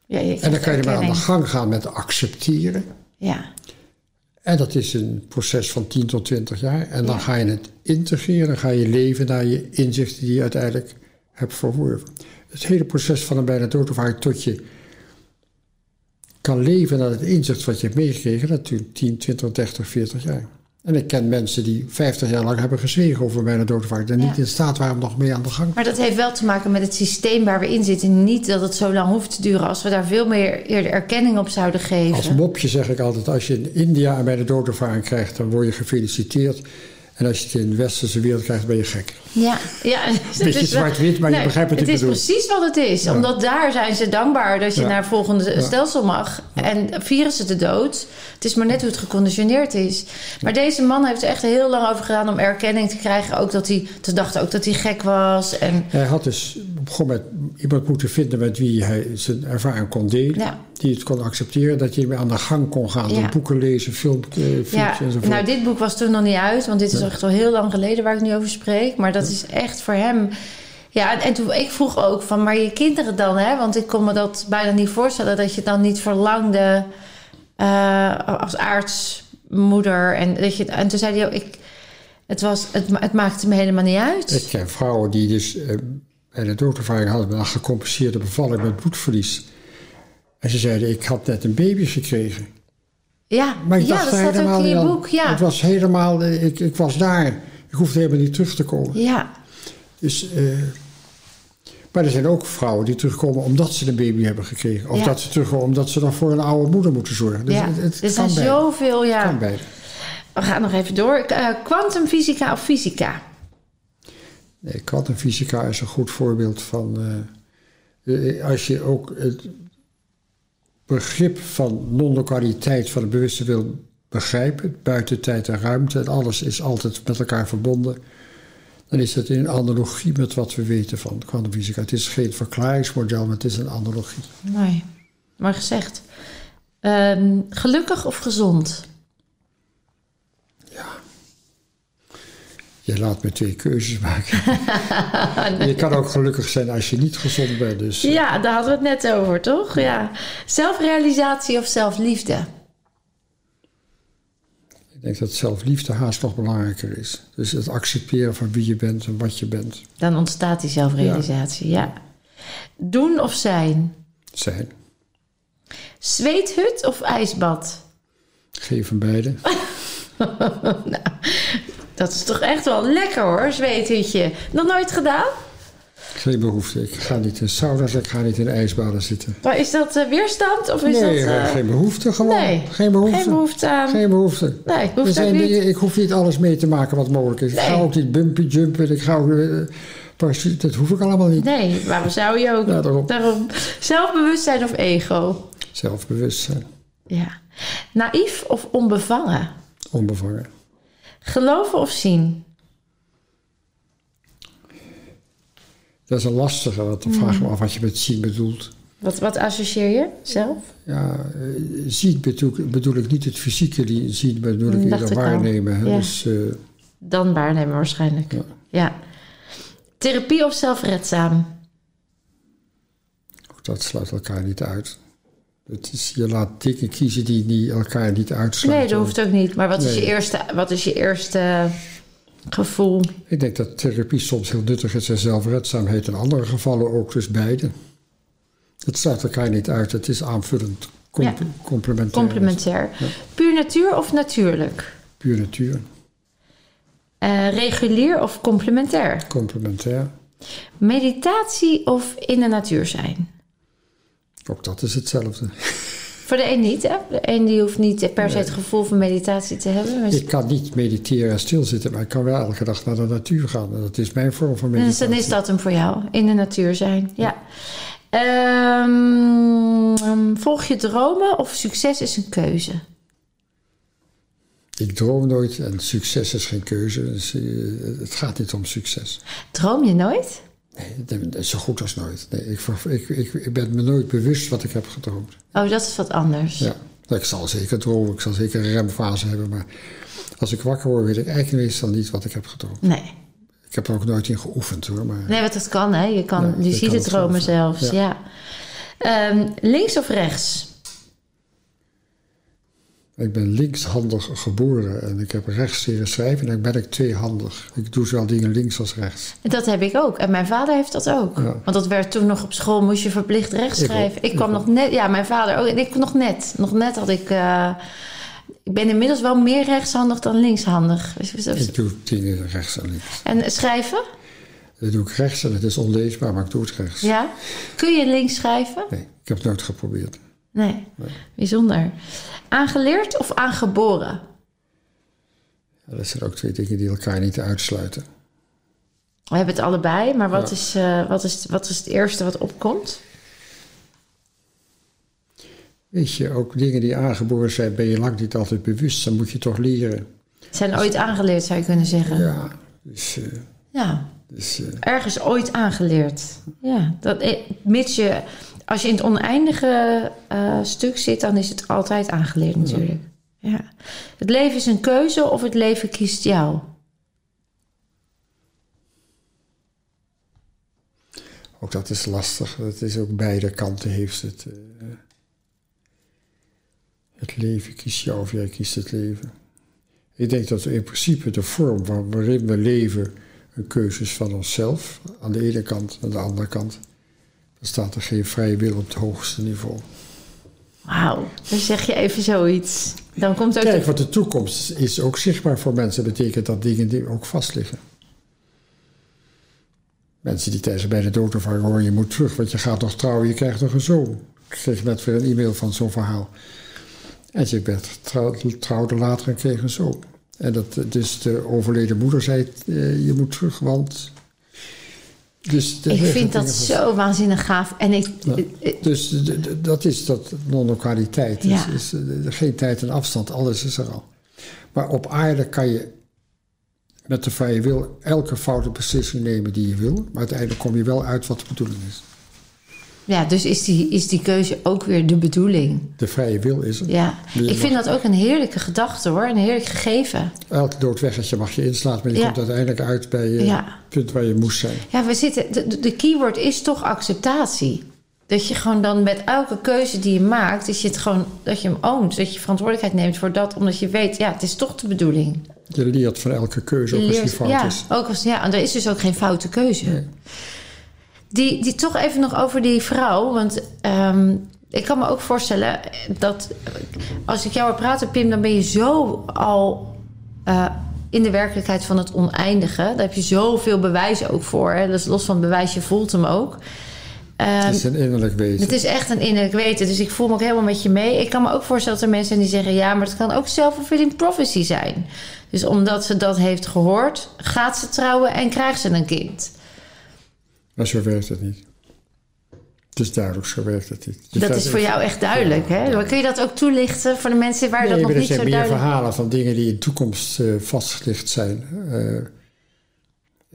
Ja, je En dan kan je maar aan de gang gaan met accepteren. Ja. En dat is een proces van 10 tot 20 jaar. En dan ga je het integreren, dan ga je leven naar je inzichten die je uiteindelijk hebt verworven. Het hele proces van een bijna doodervaring tot je kan leven naar het inzicht wat je hebt meegekregen, duurt 10, 20, 30, 40 jaar. En ik ken mensen die 50 jaar lang hebben gezwegen over een bijna doodervaring en Ja. niet in staat waren om nog mee aan de gang. Maar dat heeft wel te maken met het systeem waar we in zitten. Niet dat het zo lang hoeft te duren als we daar veel meer eerder erkenning op zouden geven. Als mopje zeg ik altijd, als je in India een bijna doodervaring krijgt, dan word je gefeliciteerd. En als je het in de westerse wereld krijgt, ben je gek. Ja, ja. Beetje Dus zwart-wit, maar je begrijpt wat het ik is bedoel. precies wat het is. Omdat daar zijn ze dankbaar dat je Ja. naar het volgende stelsel mag. En vieren ze de dood. Het is maar net hoe het geconditioneerd is. Maar deze man heeft er echt heel lang over gedaan om erkenning te krijgen. Ook dat hij, ze dachten ook dat hij gek was. En Hij had dus begon met iemand moeten vinden met wie hij zijn ervaring kon delen. Ja. Die het kon accepteren, dat je ermee aan de gang kon gaan. Ja. Boeken lezen, eh, films ja, enzovoort. nou dit boek was toen nog niet uit. Want dit is echt al heel lang geleden waar ik nu over spreek. Maar dat is echt voor hem... Ja, en, en toen, ik vroeg ook van, maar je kinderen dan, hè? Want ik kon me dat bijna niet voorstellen... dat je dan niet verlangde eh, als aartsmoeder. En, dat je, en toen zei hij ook, ik, het, was, het, het maakte me helemaal niet uit. Ik ken vrouwen die dus eh, een doodervaring hadden met een gecompenseerde bevalling met bloedverlies. En ze zeiden, ik had net een baby gekregen. ja, Maar ik ja dacht dat daar staat ook helemaal in je boek. Ja. Het was helemaal, ik, ik was daar. Ik hoefde helemaal niet terug te komen. ja, Dus, eh, maar er zijn ook vrouwen die terugkomen omdat ze een baby hebben gekregen. Of Ja. dat ze terugkomen omdat ze nog voor een oude moeder moeten zorgen. Dus ja. het, het er zijn kan zoveel, ja. Kan beide. We gaan nog even door. Eh, Kwantumfysica of fysica? Nee, kwantumfysica is een goed voorbeeld van... eh, eh, als je ook het begrip van non-lokaliteit van het bewuste wil begrijpen... buiten tijd en ruimte en alles is altijd met elkaar verbonden... dan is het in analogie met wat we weten van kwantumfysica. Het is geen verklaringsmodel, maar het is een analogie. Mooi. Maar gezegd. Ehm, gelukkig of gezond? Je laat me twee keuzes maken. Je kan ook gelukkig zijn als je niet gezond bent. Dus eh, Ja, daar hadden we het net over, toch? Ja. Zelfrealisatie of zelfliefde? ik denk dat zelfliefde haast nog belangrijker is. Dus het accepteren van wie je bent en wat je bent. Dan ontstaat die zelfrealisatie, ja. Doen of zijn? Zijn. Zweethut of ijsbad? Geen van beide. Dat is toch echt wel lekker hoor, zweethutje. Nog nooit gedaan? Geen behoefte. Ik ga niet in sauna's, ik ga niet in ijsbaden zitten. Maar is dat eh, weerstand of is nee, dat... eh, geen behoefte gewoon. nee, geen behoefte. Geen behoefte aan... Geen behoefte. Nee, ook zijn niet. ik hoef niet alles mee te maken wat mogelijk is. Ik ga ook niet bumpy jumpen. Ik ga ook, parachute, dat hoef ik allemaal niet. Nee, waarom zou je ook? Ja, daarom. daarom. Zelfbewustzijn of ego? Zelfbewustzijn. Ja. Naïef of onbevangen? Onbevangen. Geloven of zien? Dat is een lastige, want dan vraag ik me hmm. af wat je met zien bedoelt. Wat, wat associeer je zelf? Ja, eh, zien bedoel, bedoel ik niet het fysieke zien, maar bedoel ik hmm, eerder waarnemen. Dus, eh, dan waarnemen waarschijnlijk. Ja. ja. Therapie of zelfredzaam? Dat sluit elkaar niet uit. Het is, je laat dingen kiezen die, die elkaar niet uitsluiten. Nee, dat hoeft ook niet. Maar wat is je eerste, wat is je eerste gevoel? Ik denk dat therapie soms heel nuttig is en zelfredzaamheid in andere gevallen ook, dus beide. Het sluit elkaar niet uit, het is aanvullend, com- Ja. complementair. Complementair. Puur natuur of natuurlijk? Puur natuur, Eh, regulier of complementair? complementair. Meditatie of in de natuur zijn? Ook dat is hetzelfde. Voor de een niet, hè? De een die hoeft niet per se het gevoel van meditatie te hebben. Maar Ik kan niet mediteren en stilzitten, maar ik kan wel elke dag naar de natuur gaan. Dat is mijn vorm van Dus meditatie. dan is dat hem voor jou. In de natuur zijn, ja. Ehm, volg je dromen of succes is een keuze? Ik droom nooit en succes is geen keuze. Dus, eh, het gaat niet om succes. Droom je nooit? Nee, dat is zo goed als nooit. Nee, ik, ik, ik, ik ben me nooit bewust wat ik heb gedroomd. Oh, dat is wat anders. Ja, ik zal zeker dromen, ik zal zeker een remfase hebben, maar als ik wakker word, weet ik eigenlijk meestal niet wat ik heb gedroomd. Nee. Ik heb er ook nooit in geoefend hoor, maar Nee, want dat kan, hè? Je, kan, Ja, je je ziet kan het dromen zelf. zelfs, ja. Ehm, links of rechts? Ik ben linkshandig geboren en ik heb rechts leren schrijven en dan ben ik tweehandig. Ik doe zowel dingen links als rechts. Dat heb ik ook. En mijn vader heeft dat ook. Ja. Want dat werd toen nog op school, moest je verplicht rechts schrijven. Ik ik kwam nog net, ja, mijn vader ook. En ik nog net. Nog net had ik. eh, ik ben inmiddels wel meer rechtshandig dan linkshandig. Dus- dus- Ik doe dingen rechts en links. En schrijven? Dat doe ik rechts en het is onleesbaar, maar ik doe het rechts. Ja. Kun je links schrijven? Nee, ik heb het nooit geprobeerd. Nee. Bijzonder. Aangeleerd of aangeboren? Ja, dat zijn ook twee dingen die elkaar niet uitsluiten. We hebben het allebei, maar wat, Ja. is, eh, wat, is, wat is het eerste wat opkomt? Weet je, ook dingen die aangeboren zijn, ben je lang niet altijd bewust. Dan moet je toch leren. Zijn ooit aangeleerd, zou je kunnen zeggen. Ja, dus, eh, Ja. dus eh, Ergens ooit aangeleerd. Ja. Dat, mits je, als je in het oneindige eh, stuk zit, dan is het altijd aangeleerd natuurlijk. Ja. Het leven is een keuze of het leven kiest jou. ook dat is lastig. Het is ook beide kanten heeft het. eh, het leven kiest jou of jij kiest het leven. Ik denk dat in principe de vorm waar- waarin we leven een keuze is van onszelf. Aan de ene kant, aan de andere kant. Dan staat er geen vrije wil op het hoogste niveau. Wauw, dan zeg je even zoiets. Dan komt ook... Kijk, de- want de toekomst is ook zichtbaar voor mensen. Dat betekent dat dingen die ook vast liggen. Mensen die tegen bij de dood of horen, je moet terug, want je gaat nog trouwen, je krijgt nog een zoon. Ik kreeg net weer een e-mail van zo'n verhaal. En je werd trouwde later en kreeg een zoon. En dat, dus de overleden moeder zei, eh, je moet terug, want... Dus ik vind dat zo waanzinnig gaaf. En ik, Ja. Dus dat is dat non-lokaliteit. Ja. Dus, is, eh, geen tijd en afstand, alles is er al. Maar op aarde kan je met de vrije wil elke foute beslissing nemen die je wil. Maar uiteindelijk kom je wel uit wat de bedoeling is. Ja, dus is die, is die keuze ook weer de bedoeling. De vrije wil is er. Ja, Je ik vind dat ook een heerlijke gedachte hoor. Een heerlijk gegeven. Elk doodweggetje mag je inslaan, maar je Ja. komt uiteindelijk uit bij je Ja. punt waar je moest zijn. Ja, we zitten, de, keyword is toch acceptatie. Dat je gewoon dan met elke keuze die je maakt, dat je het gewoon, dat je hem oont. Dat je verantwoordelijkheid neemt voor dat, omdat je weet, ja, het is toch de bedoeling. Je leert van elke keuze, Je ook als die fout ja, is. ook als, ja, en er is dus ook geen foute keuze. Die, die toch even nog over die vrouw, want ehm, ik kan me ook voorstellen dat als ik jou hoor praten, Pim, dan ben je zo al eh, in de werkelijkheid van het oneindige. Daar heb je zoveel bewijzen ook voor. Hè? Is los van het bewijs, je voelt hem ook. Ehm, Het is een innerlijk weten. het is echt een innerlijk weten. Dus ik voel me ook helemaal met je mee. Ik kan me ook voorstellen dat er mensen zijn die zeggen... ja, maar het kan ook self-fulfilling prophecy zijn. Dus omdat ze dat heeft gehoord... gaat ze trouwen en krijgt ze een kind. Maar zo werkt het niet. Het is duidelijk, zo werkt het niet. Dat is voor jou echt duidelijk, hè? Maar kun je dat ook toelichten voor de mensen waar dat nog er niet zo zijn meer duidelijk... verhalen van dingen die in de toekomst eh, vastgelegd zijn. Eh,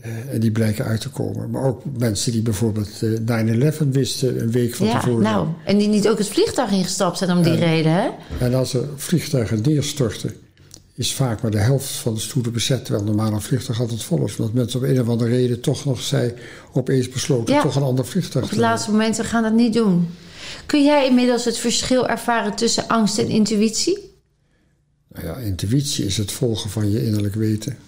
Eh, en die blijken uit te komen. Maar ook mensen die bijvoorbeeld eh 9-11 wisten een week van ja, tevoren. nou, en die niet ook het vliegtuig ingestapt zijn om die reden, hè? En als er vliegtuigen neerstorten, is vaak maar de helft van de stoelen bezet. Terwijl normaal een vliegtuig altijd vol is. Omdat mensen op een of andere reden toch nog zij opeens besloten Ja. toch een ander vliegtuig Op het laatste moment, we gaan dat niet doen. Kun jij inmiddels het verschil ervaren tussen angst en intuïtie? Nou ja, intuïtie is het volgen van je innerlijk weten.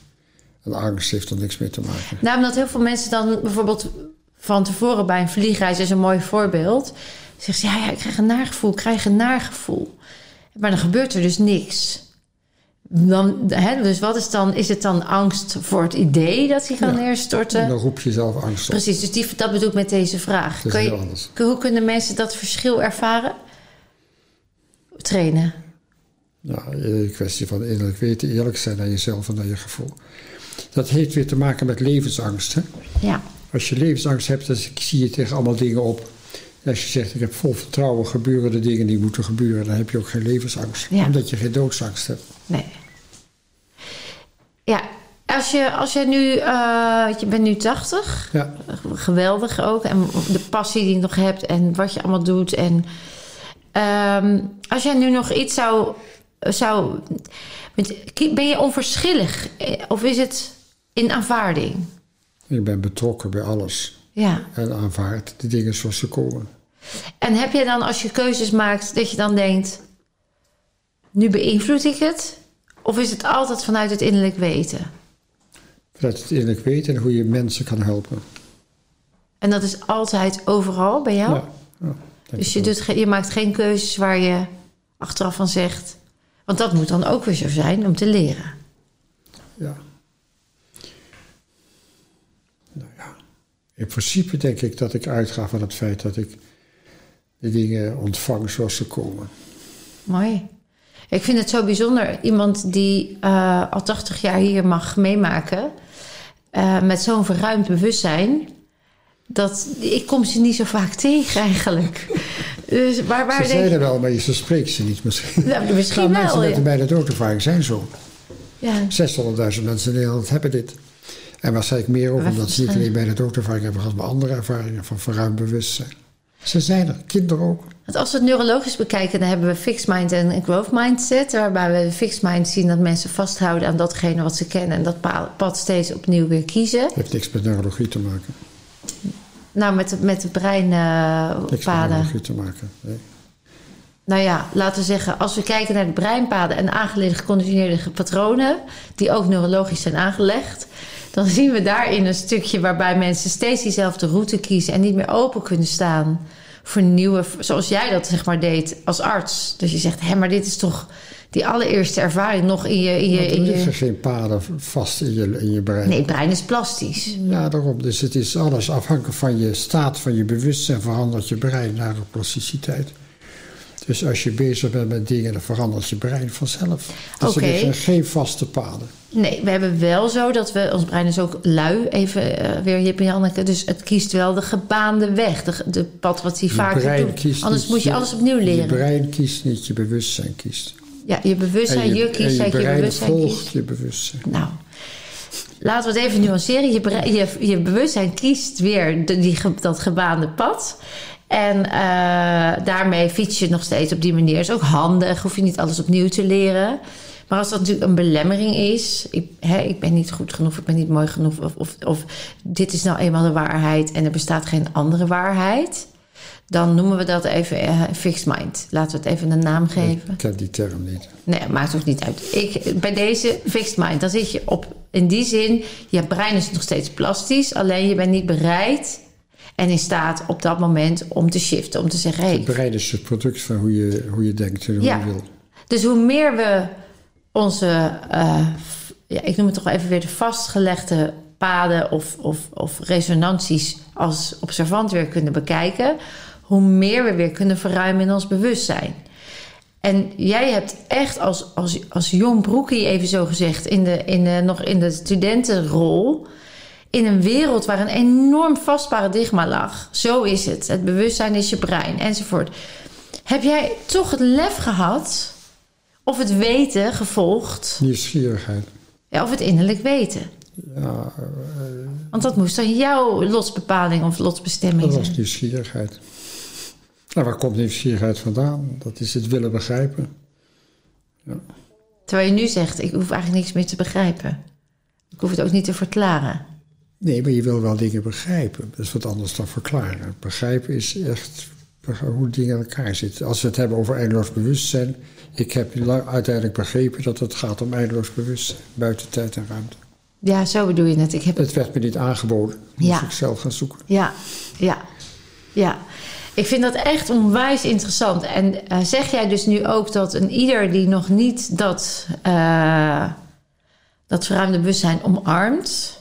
En angst heeft er niks mee te maken. Nou, omdat heel veel mensen dan bijvoorbeeld van tevoren bij een vliegreis is een mooi voorbeeld. Zeggen ze, ja, ja, ik krijg een naargevoel, ik krijg een naargevoel. Maar dan gebeurt er dus niks. Dan, hè, dus wat is dan, is het dan angst voor het idee dat hij Ja. neerstorten? En dan roep je zelf angst op. Precies, dus die, dat bedoel ik met deze vraag. Kun je- kun- hoe kunnen mensen dat verschil ervaren? Trainen. Nou, een kwestie van innerlijk weten, eerlijk zijn naar jezelf en naar je gevoel. Dat heeft weer te maken met levensangst. Hè? Ja, Als je levensangst hebt, dan zie je tegen allemaal dingen op. Als je zegt, ik heb vol vertrouwen, gebeuren de dingen die moeten gebeuren, dan heb je ook geen levensangst. Ja. Omdat je geen doodsangst hebt. nee. Ja, als je, als jij nu, eh, je bent nu 80, Ja, geweldig ook. En de passie die je nog hebt en wat je allemaal doet. En ehm, als jij nu nog iets zou. zou ben je onverschillig? Eh, Of is het in aanvaarding? ik ben betrokken bij alles. Ja. En aanvaard de dingen zoals ze komen. En heb je dan als je keuzes maakt dat je dan denkt: nu beïnvloed ik het? Of is het altijd vanuit het innerlijk weten? Vanuit het innerlijk weten en hoe je mensen kan helpen. En dat is altijd overal bij jou? Ja, dus je, doet, je maakt geen keuzes waar je achteraf van zegt. Want dat moet dan ook weer zo zijn om te leren. Ja. Nou ja. In principe denk ik dat ik uitga van het feit dat ik de dingen ontvang zoals ze komen. Mooi. Ik vind het zo bijzonder. Iemand die eh, al 80 jaar hier mag meemaken. eh, met zo'n verruimd bewustzijn. Dat, ik kom ze niet zo vaak tegen eigenlijk. Dus waar, waar Ze denk zijn er wel, maar ze spreekt ze niet misschien. Nou, misschien wel, mensen met ja. een bijna doodervaring zijn zo. Ja, 600.000 mensen in Nederland hebben dit. En waarschijnlijk meer ook, Maar omdat ze niet alleen bijna doodervaring hebben gehad, maar andere ervaringen van verruimd bewustzijn. Ze zijn er, kinderen ook. want als we het neurologisch bekijken, dan hebben we fixed mind en growth mindset. Waarbij we de fixed mind zien dat mensen vasthouden aan datgene wat ze kennen. En dat pa- pad steeds opnieuw weer kiezen. Heeft niks met neurologie te maken. Nou, met, de- met de Niks met breinpaden. neurologie te maken. Nee. Nou ja, laten we zeggen, als we kijken naar de breinpaden en aangeleerde geconditioneerde patronen, die ook neurologisch zijn aangelegd, dan zien we daarin een stukje waarbij mensen steeds diezelfde route kiezen en niet meer open kunnen staan voor nieuwe, zoals jij dat zeg maar deed als arts. Dus je zegt, hé, maar dit is toch die allereerste ervaring nog in je. In je, er in liggen je... geen paden vast in je, in je brein. Nee, het brein is plastisch. Ja, daarom. Dus het is alles afhankelijk van je staat, van je bewustzijn, verandert je brein naar een plasticiteit. Dus als je bezig bent met dingen, dan verandert je brein vanzelf. Dus er liggen geen vaste paden. Nee, we hebben wel zo dat we, ons brein is ook lui, even eh, weer Jip en Janneke. Dus het kiest wel de gebaande weg, de, de pad wat hij Je vaker brein doet. Anders moet je alles opnieuw Je leren. brein kiest niet, je bewustzijn kiest. Ja, je bewustzijn, En je, en kiest, je, je brein bewustzijn volgt kiest. je bewustzijn. Nou, laten we het even nuanceren. Je, brein- je, je bewustzijn kiest weer de- die, dat gebaande pad. En eh, daarmee fiets je nog steeds op die manier. is ook handig, hoef je niet alles opnieuw te leren. Maar als dat natuurlijk een belemmering is, ik, hè, ik ben niet goed genoeg, ik ben niet mooi genoeg, of, of, of dit is nou eenmaal de waarheid en er bestaat geen andere waarheid, dan noemen we dat even eh, fixed mind. Laten we het even een naam geven. Ik ken die term niet. Nee, maakt ook niet uit. Ik, bij deze fixed mind, dan zit je op. In die zin, je brein is nog steeds plastisch. Alleen je bent niet bereid en in staat op dat moment om te shiften. Om te zeggen, Het hey, brein is het product van hoe je, hoe je denkt en hoe Ja. je wil. Dus hoe meer we onze, eh, ja, ik noem het toch wel even weer de vastgelegde paden of, of, of resonanties als observant weer kunnen bekijken, hoe meer we weer kunnen verruimen in ons bewustzijn. En jij hebt echt als, als, als jong broekie, even zo gezegd, in de, in de, nog in de studentenrol, in een wereld waar een enorm vast paradigma lag. Zo is het. Het bewustzijn is je brein, enzovoort. Heb jij toch het lef gehad, of het weten gevolgd, Nieuwsgierigheid. ja, of het innerlijk weten? Ja, eh, Want dat moest dan jouw lotsbepaling of lotsbestemming dat zijn. was nieuwsgierigheid. Nou, waar komt nieuwsgierigheid vandaan? Dat is het willen begrijpen. Terwijl je nu zegt, ik hoef eigenlijk niks meer te begrijpen. Ik hoef het ook niet te verklaren. Nee, maar je wil wel dingen begrijpen. Dat is wat anders dan verklaren. Begrijpen is echt hoe dingen in elkaar zitten. Als we het hebben over eindeloos bewustzijn. Ik heb uiteindelijk begrepen dat het gaat om eindeloos bewustzijn. Buiten tijd en ruimte. Ja, zo bedoel je het. Ik heb Het werd me niet aangeboden. Moest Ja. ik zelf gaan zoeken. Ja, ja, ja. Ik vind dat echt onwijs interessant. En eh, zeg jij dus nu ook dat een ieder die nog niet dat, eh, dat verruimde bewustzijn omarmt...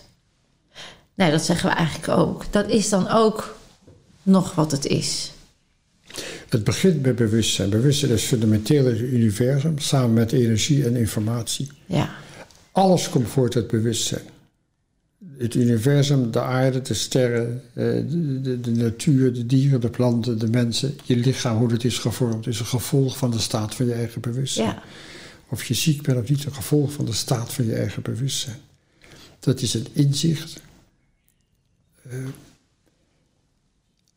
Nee, dat zeggen we eigenlijk ook. Dat is dan ook nog wat het is. Het begint met bewustzijn. Bewustzijn is fundamenteel in het universum. Samen met energie en informatie. Ja, Alles komt voort uit bewustzijn. Het universum, de aarde, de sterren, eh, de, de, de natuur, de dieren, de planten, de mensen. Je lichaam, hoe het is gevormd, is een gevolg van de staat van je eigen bewustzijn. ja, Of je ziek bent of niet, een gevolg van de staat van je eigen bewustzijn. Dat is een inzicht. Eh,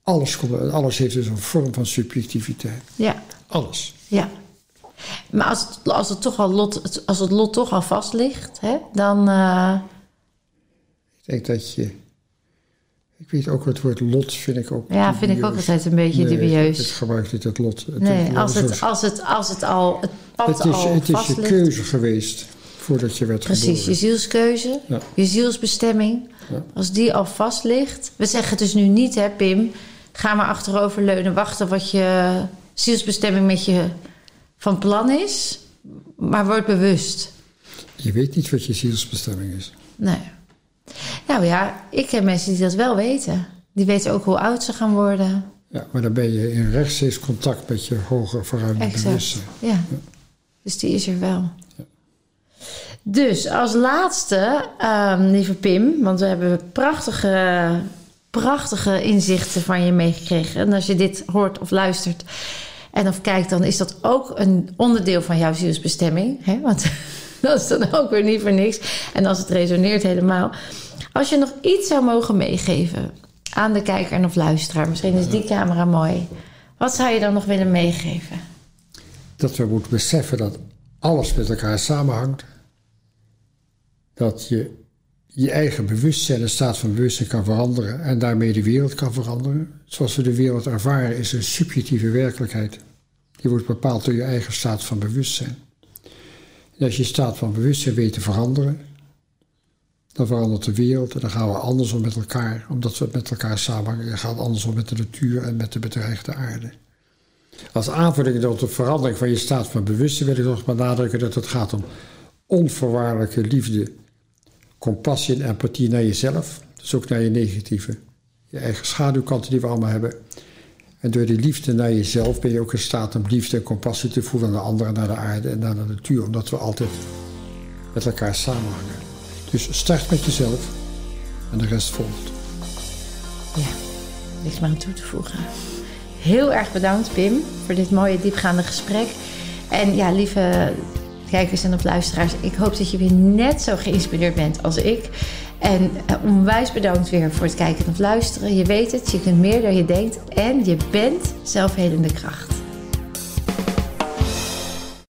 alles, alles heeft dus een vorm van subjectiviteit. ja, Alles. ja. Maar als het, als het, toch al lot, als het lot toch al vast ligt, hè, dan... eh, Ik denk dat je. Ik weet ook het woord lot, vind ik ook. ja, vind ik ook altijd een beetje Nee, dubieus. Ik gebruik niet het lot. Het Nee, als het, als het, als het al, het pad het is, al het is je keuze geweest voordat je werd Precies, je geboren. zielskeuze, Ja. je zielsbestemming. Ja. Als die al vast ligt. We zeggen dus nu niet, hè, Pim, ga maar achteroverleunen, wachten wat je zielsbestemming met je van plan is. Maar word bewust. Je weet niet wat je zielsbestemming is. Nee. Nou ja, ik ken mensen die dat wel weten. Die weten ook hoe oud ze gaan worden. Ja, maar dan ben je in rechtstreeks contact met je hoger verruimde Exact. bewustzijn. Ja. Dus die is er wel. Dus als laatste, ehm, lieve Pim, want we hebben prachtige, prachtige inzichten van je meegekregen. En als je dit hoort of luistert en of kijkt, dan is dat ook een onderdeel van jouw zielsbestemming. Hè? Want dat is dan ook weer niet voor niks. En als het resoneert helemaal. Als je nog iets zou mogen meegeven aan de kijker en of luisteraar, misschien is die camera mooi. Wat zou je dan nog willen meegeven? Dat we moeten beseffen dat alles met elkaar samenhangt. Dat je je eigen bewustzijn, de staat van bewustzijn kan veranderen en daarmee de wereld kan veranderen. Zoals we de wereld ervaren is een subjectieve werkelijkheid. Die wordt bepaald door je eigen staat van bewustzijn. En als je staat van bewustzijn weet te veranderen, dan verandert de wereld en dan gaan we anders om met elkaar, omdat we met elkaar samenhangen. Je gaat anders om met de natuur en met de bedreigde aarde. Als aanvulling op de verandering van je staat van bewustzijn wil ik nog benadrukken dat het gaat om onvoorwaardelijke liefde, compassie en empathie naar jezelf. Dus ook naar je negatieve, je eigen schaduwkanten die we allemaal hebben. En door die liefde naar jezelf ben je ook in staat om liefde en compassie te voelen naar de anderen, naar de aarde en naar de natuur. Omdat we altijd met elkaar samenhangen. Dus start met jezelf en de rest volgt. Ja, niks meer aan toe te voegen. Heel erg bedankt, Pim, voor dit mooie diepgaande gesprek. En ja, lieve kijkers en of luisteraars, ik hoop dat je weer net zo geïnspireerd bent als ik. En eh, onwijs bedankt weer voor het kijken of luisteren. Je weet het, je kunt meer dan je denkt en je bent zelfhelende kracht.